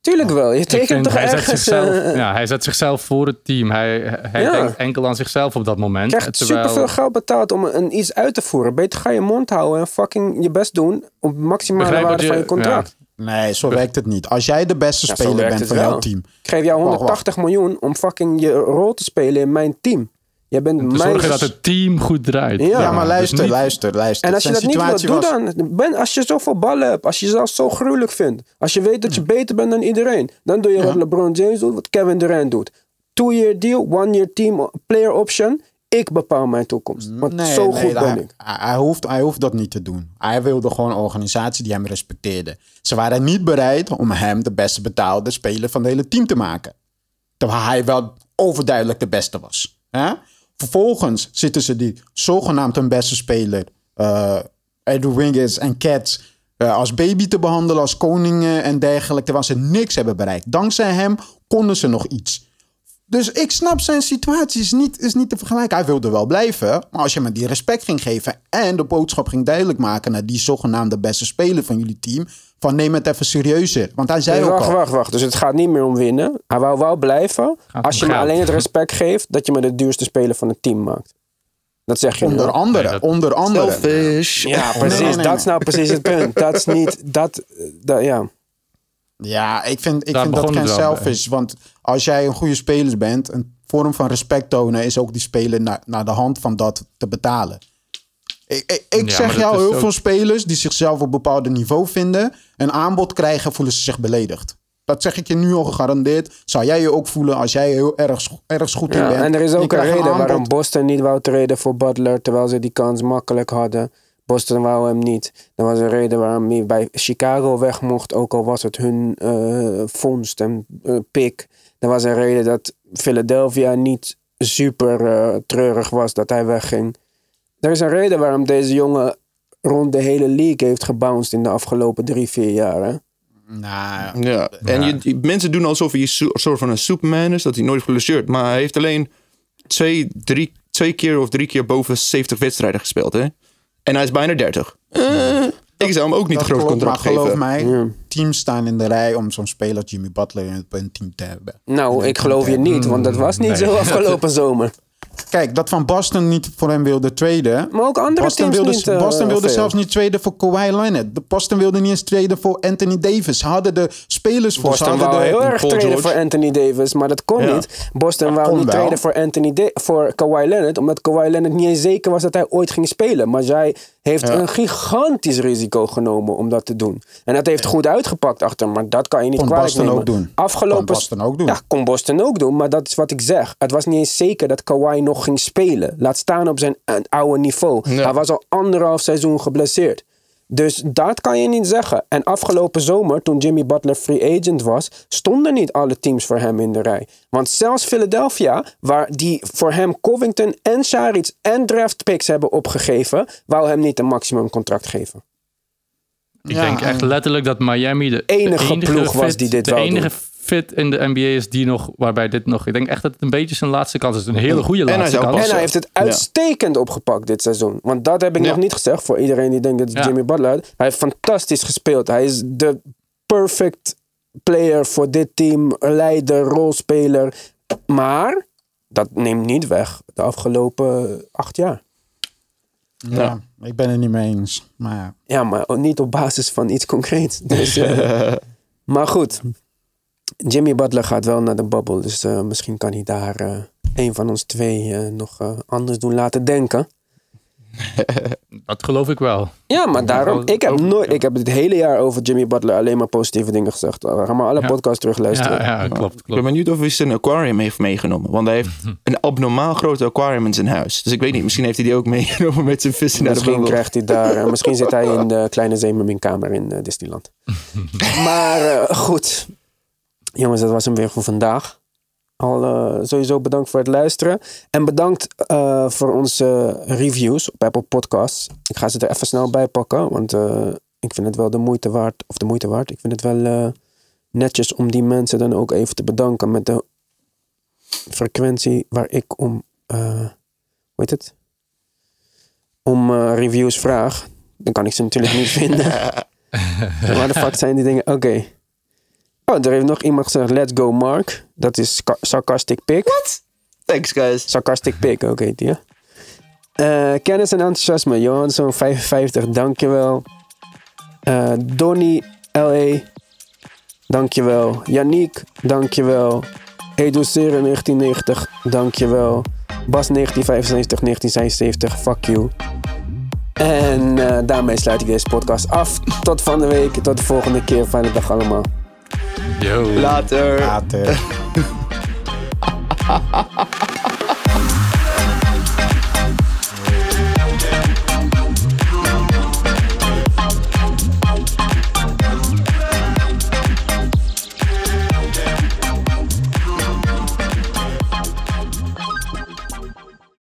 Tuurlijk wel. Je tekent toch hij, zet zichzelf, eh, ja, hij zet zichzelf voor het team. Hij, hij Ja. denkt enkel aan zichzelf op dat moment. krijgt terwijl- superveel geld betaald om een, iets uit te voeren. Beter ga je mond houden en fucking je best doen op maximale Begrijp waarde je- van je contract. Nee, zo werkt het niet. Als jij de beste Ja, speler bent van wel. jouw team. Ik geef jou Wacht, 180 miljoen om fucking je rol te spelen in mijn team. Jij bent Te mijn... zorgen dat het team goed draait. Ja. Ja, maar dus luister, niet- luister, luister. En als je dat niet wilt, doe was- dan. Ben, als je zoveel ballen hebt, als je jezelf zo gruwelijk vindt, als je weet dat je beter bent dan iedereen, dan doe je wat LeBron James doet, wat Kevin Durant doet. Two-year deal, one-year team, player option. Ik bepaal mijn toekomst. Want Nee, zo nee, goed ben hij, ik. Hij, hij hoeft, hij hoeft dat niet te doen. Hij wilde gewoon een organisatie die hem respecteerde. Ze waren niet bereid om hem de beste betaalde speler van het hele team te maken. Terwijl hij wel overduidelijk de beste was. Hè? Vervolgens zitten ze die zogenaamd hun beste speler, eh Andrew Wiggins en Cats, eh, als baby te behandelen, als koningen en dergelijke. Terwijl ze niks hebben bereikt. Dankzij hem konden ze nog iets. Dus ik snap zijn situatie is niet, is niet te vergelijken. Hij wilde wel blijven, maar als je me die respect ging geven en de boodschap ging duidelijk maken naar die zogenaamde beste speler van jullie team, van neem het even serieuzer. Want hij zei Nee, ook wacht, al, wacht, wacht. Dus het gaat niet meer om winnen. Hij wou wel blijven. Gaat Als je me alleen het *laughs* respect geeft dat je me de duurste speler van het team maakt. Dat zeg je onder andere, Nee, dat- onder andere. Selfish. Ja, precies. nee, nee, dat is nou precies het punt. Dat is niet... *laughs* Dat, dat, ja. Ja, ik vind, ik Daar vind dat geen selfish. Want als jij een goede speler bent, een vorm van respect tonen is ook die speler naar, naar de hand van dat te betalen. Ik, ik, ik Ja, maar zeg dat jou, heel ook- veel spelers die zichzelf op een bepaald niveau vinden, een aanbod krijgen, voelen ze zich beledigd. Dat zeg ik je nu al gegarandeerd. Zou jij je ook voelen als jij heel erg, erg goed in ja. bent. En er is ook een reden waarom Boston niet wou treden voor Butler... terwijl ze die kans makkelijk hadden. Boston wou hem niet. Er was een reden waarom hij bij Chicago weg mocht... ook al was het hun eh vondst en eh, pick. Er was een reden dat Philadelphia niet super eh, treurig was dat hij wegging. Er is een reden waarom deze jongen rond de hele league heeft gebounced in de afgelopen drie, vier jaar. Hè? Nou, Ja, en je, die- mensen doen alsof hij een so- soort van een Superman is, dat hij nooit geblesseerd. Maar hij heeft alleen twee, drie, twee keer of drie keer boven 70 wedstrijden gespeeld. Hè? En hij is bijna 30. Eh, ik zou hem ook niet dat een groot klopt, contract maar geloof mij, teams staan in de rij om zo'n speler als Jimmy Butler in het in het team te hebben. Nou, ik geloof je niet, want dat was niet Nee. zo afgelopen *laughs* zomer. Kijk, dat van Boston niet voor hem wilde traden. Maar ook andere Boston teams wilde, niet. eh, Boston wilde veel. zelfs niet traden voor Kawhi Leonard. De Boston wilde niet eens traden voor Anthony Davis. Ze hadden de spelers voor. Ze Boston hadden wou de, heel erg traden George. voor Anthony Davis, maar dat kon Ja. niet. Boston wou kon niet traden voor, Anthony Da- voor Kawhi Leonard, omdat Kawhi Leonard niet eens zeker was dat hij ooit ging spelen. Maar zij heeft een gigantisch risico genomen om dat te doen. En dat heeft goed uitgepakt achter, maar dat kan je niet Kon kwalijk Boston nemen. ook doen. Afgelopen Kon Boston ook doen. Ja, kon Boston ook doen, maar dat is wat ik zeg. Het was niet eens zeker dat Kawhi nog ging spelen. Laat staan op zijn eh, oude niveau. Hij was al anderhalf seizoen geblesseerd. Dus dat kan je niet zeggen. En afgelopen zomer, toen Jimmy Butler free agent was, stonden niet alle teams voor hem in de rij. Want zelfs Philadelphia, waar die voor hem Covington en Saric en draft picks hebben opgegeven, wou hem niet een maximum contract geven. Ik Ja, denk echt letterlijk dat Miami de Enige enige ploeg was die dit de wou enige doen. Fit in de NBA is die nog, waarbij dit nog, ik denk echt dat het een beetje zijn laatste kans is. Een hele goede laatste kans. En hij heeft het uitstekend opgepakt dit seizoen. Want dat heb ik Ja. nog niet gezegd voor iedereen die denkt dat het Ja. Jimmy Butler is. Hij heeft fantastisch gespeeld. Hij is de perfect player voor dit team. Leider, rolspeler. Maar dat neemt niet weg de afgelopen acht jaar. ja, ik ben het niet mee eens. Maar ja. Ja, maar ook niet op basis van iets concreets. Dus, eh, *laughs* maar goed. Jimmy Butler gaat wel naar de bubble. Dus eh, misschien kan hij daar eh, een van ons twee eh, nog anders doen laten denken. *laughs* Dat geloof ik wel. Ja, maar daarom. Ik heb, nooit, ik heb het hele jaar over Jimmy Butler alleen maar positieve dingen gezegd. Ga maar alle Ja. podcasts terugluisteren. Ja, ja, klopt. Ik ben benieuwd of hij zijn aquarium heeft meegenomen. Want hij heeft *laughs* een abnormaal groot aquarium in zijn huis. Dus ik weet niet, misschien heeft hij die ook *laughs* meegenomen met zijn vissen naar de Misschien bubbel. krijgt hij daar. misschien zit hij in de kleine zeemerminkamer in eh, Disneyland. maar eh, goed. Jongens, dat was hem weer voor vandaag. Al eh, sowieso bedankt voor het luisteren. En bedankt eh, voor onze reviews op Apple Podcasts. Ik ga ze er even snel bij pakken. Want eh, ik vind het wel de moeite waard. Of de moeite waard. Ik vind het wel netjes om die mensen dan ook even te bedanken. Met de frequentie waar ik om. hoe heet het? Om reviews vraag. Dan kan ik ze natuurlijk niet vinden. *laughs* Waar de fuck zijn die dingen? Oké. Oh, er heeft nog iemand gezegd, let's go Mark. Dat is Sarcastic Pig. Thanks, guys. Sarcastic Pig, ook heet die, hè? Eh, kennis en enthousiasme. Johansson 55, dankjewel. Eh Donny L.A. Dankjewel. Yannick, dankjewel. Edoceren 1990, dankjewel. Bas 1975, 1976, fuck you. En eh, daarmee sluit ik deze podcast af. Tot van de week, tot de volgende keer. Fijne dag allemaal. Yo. Later. Later. *laughs*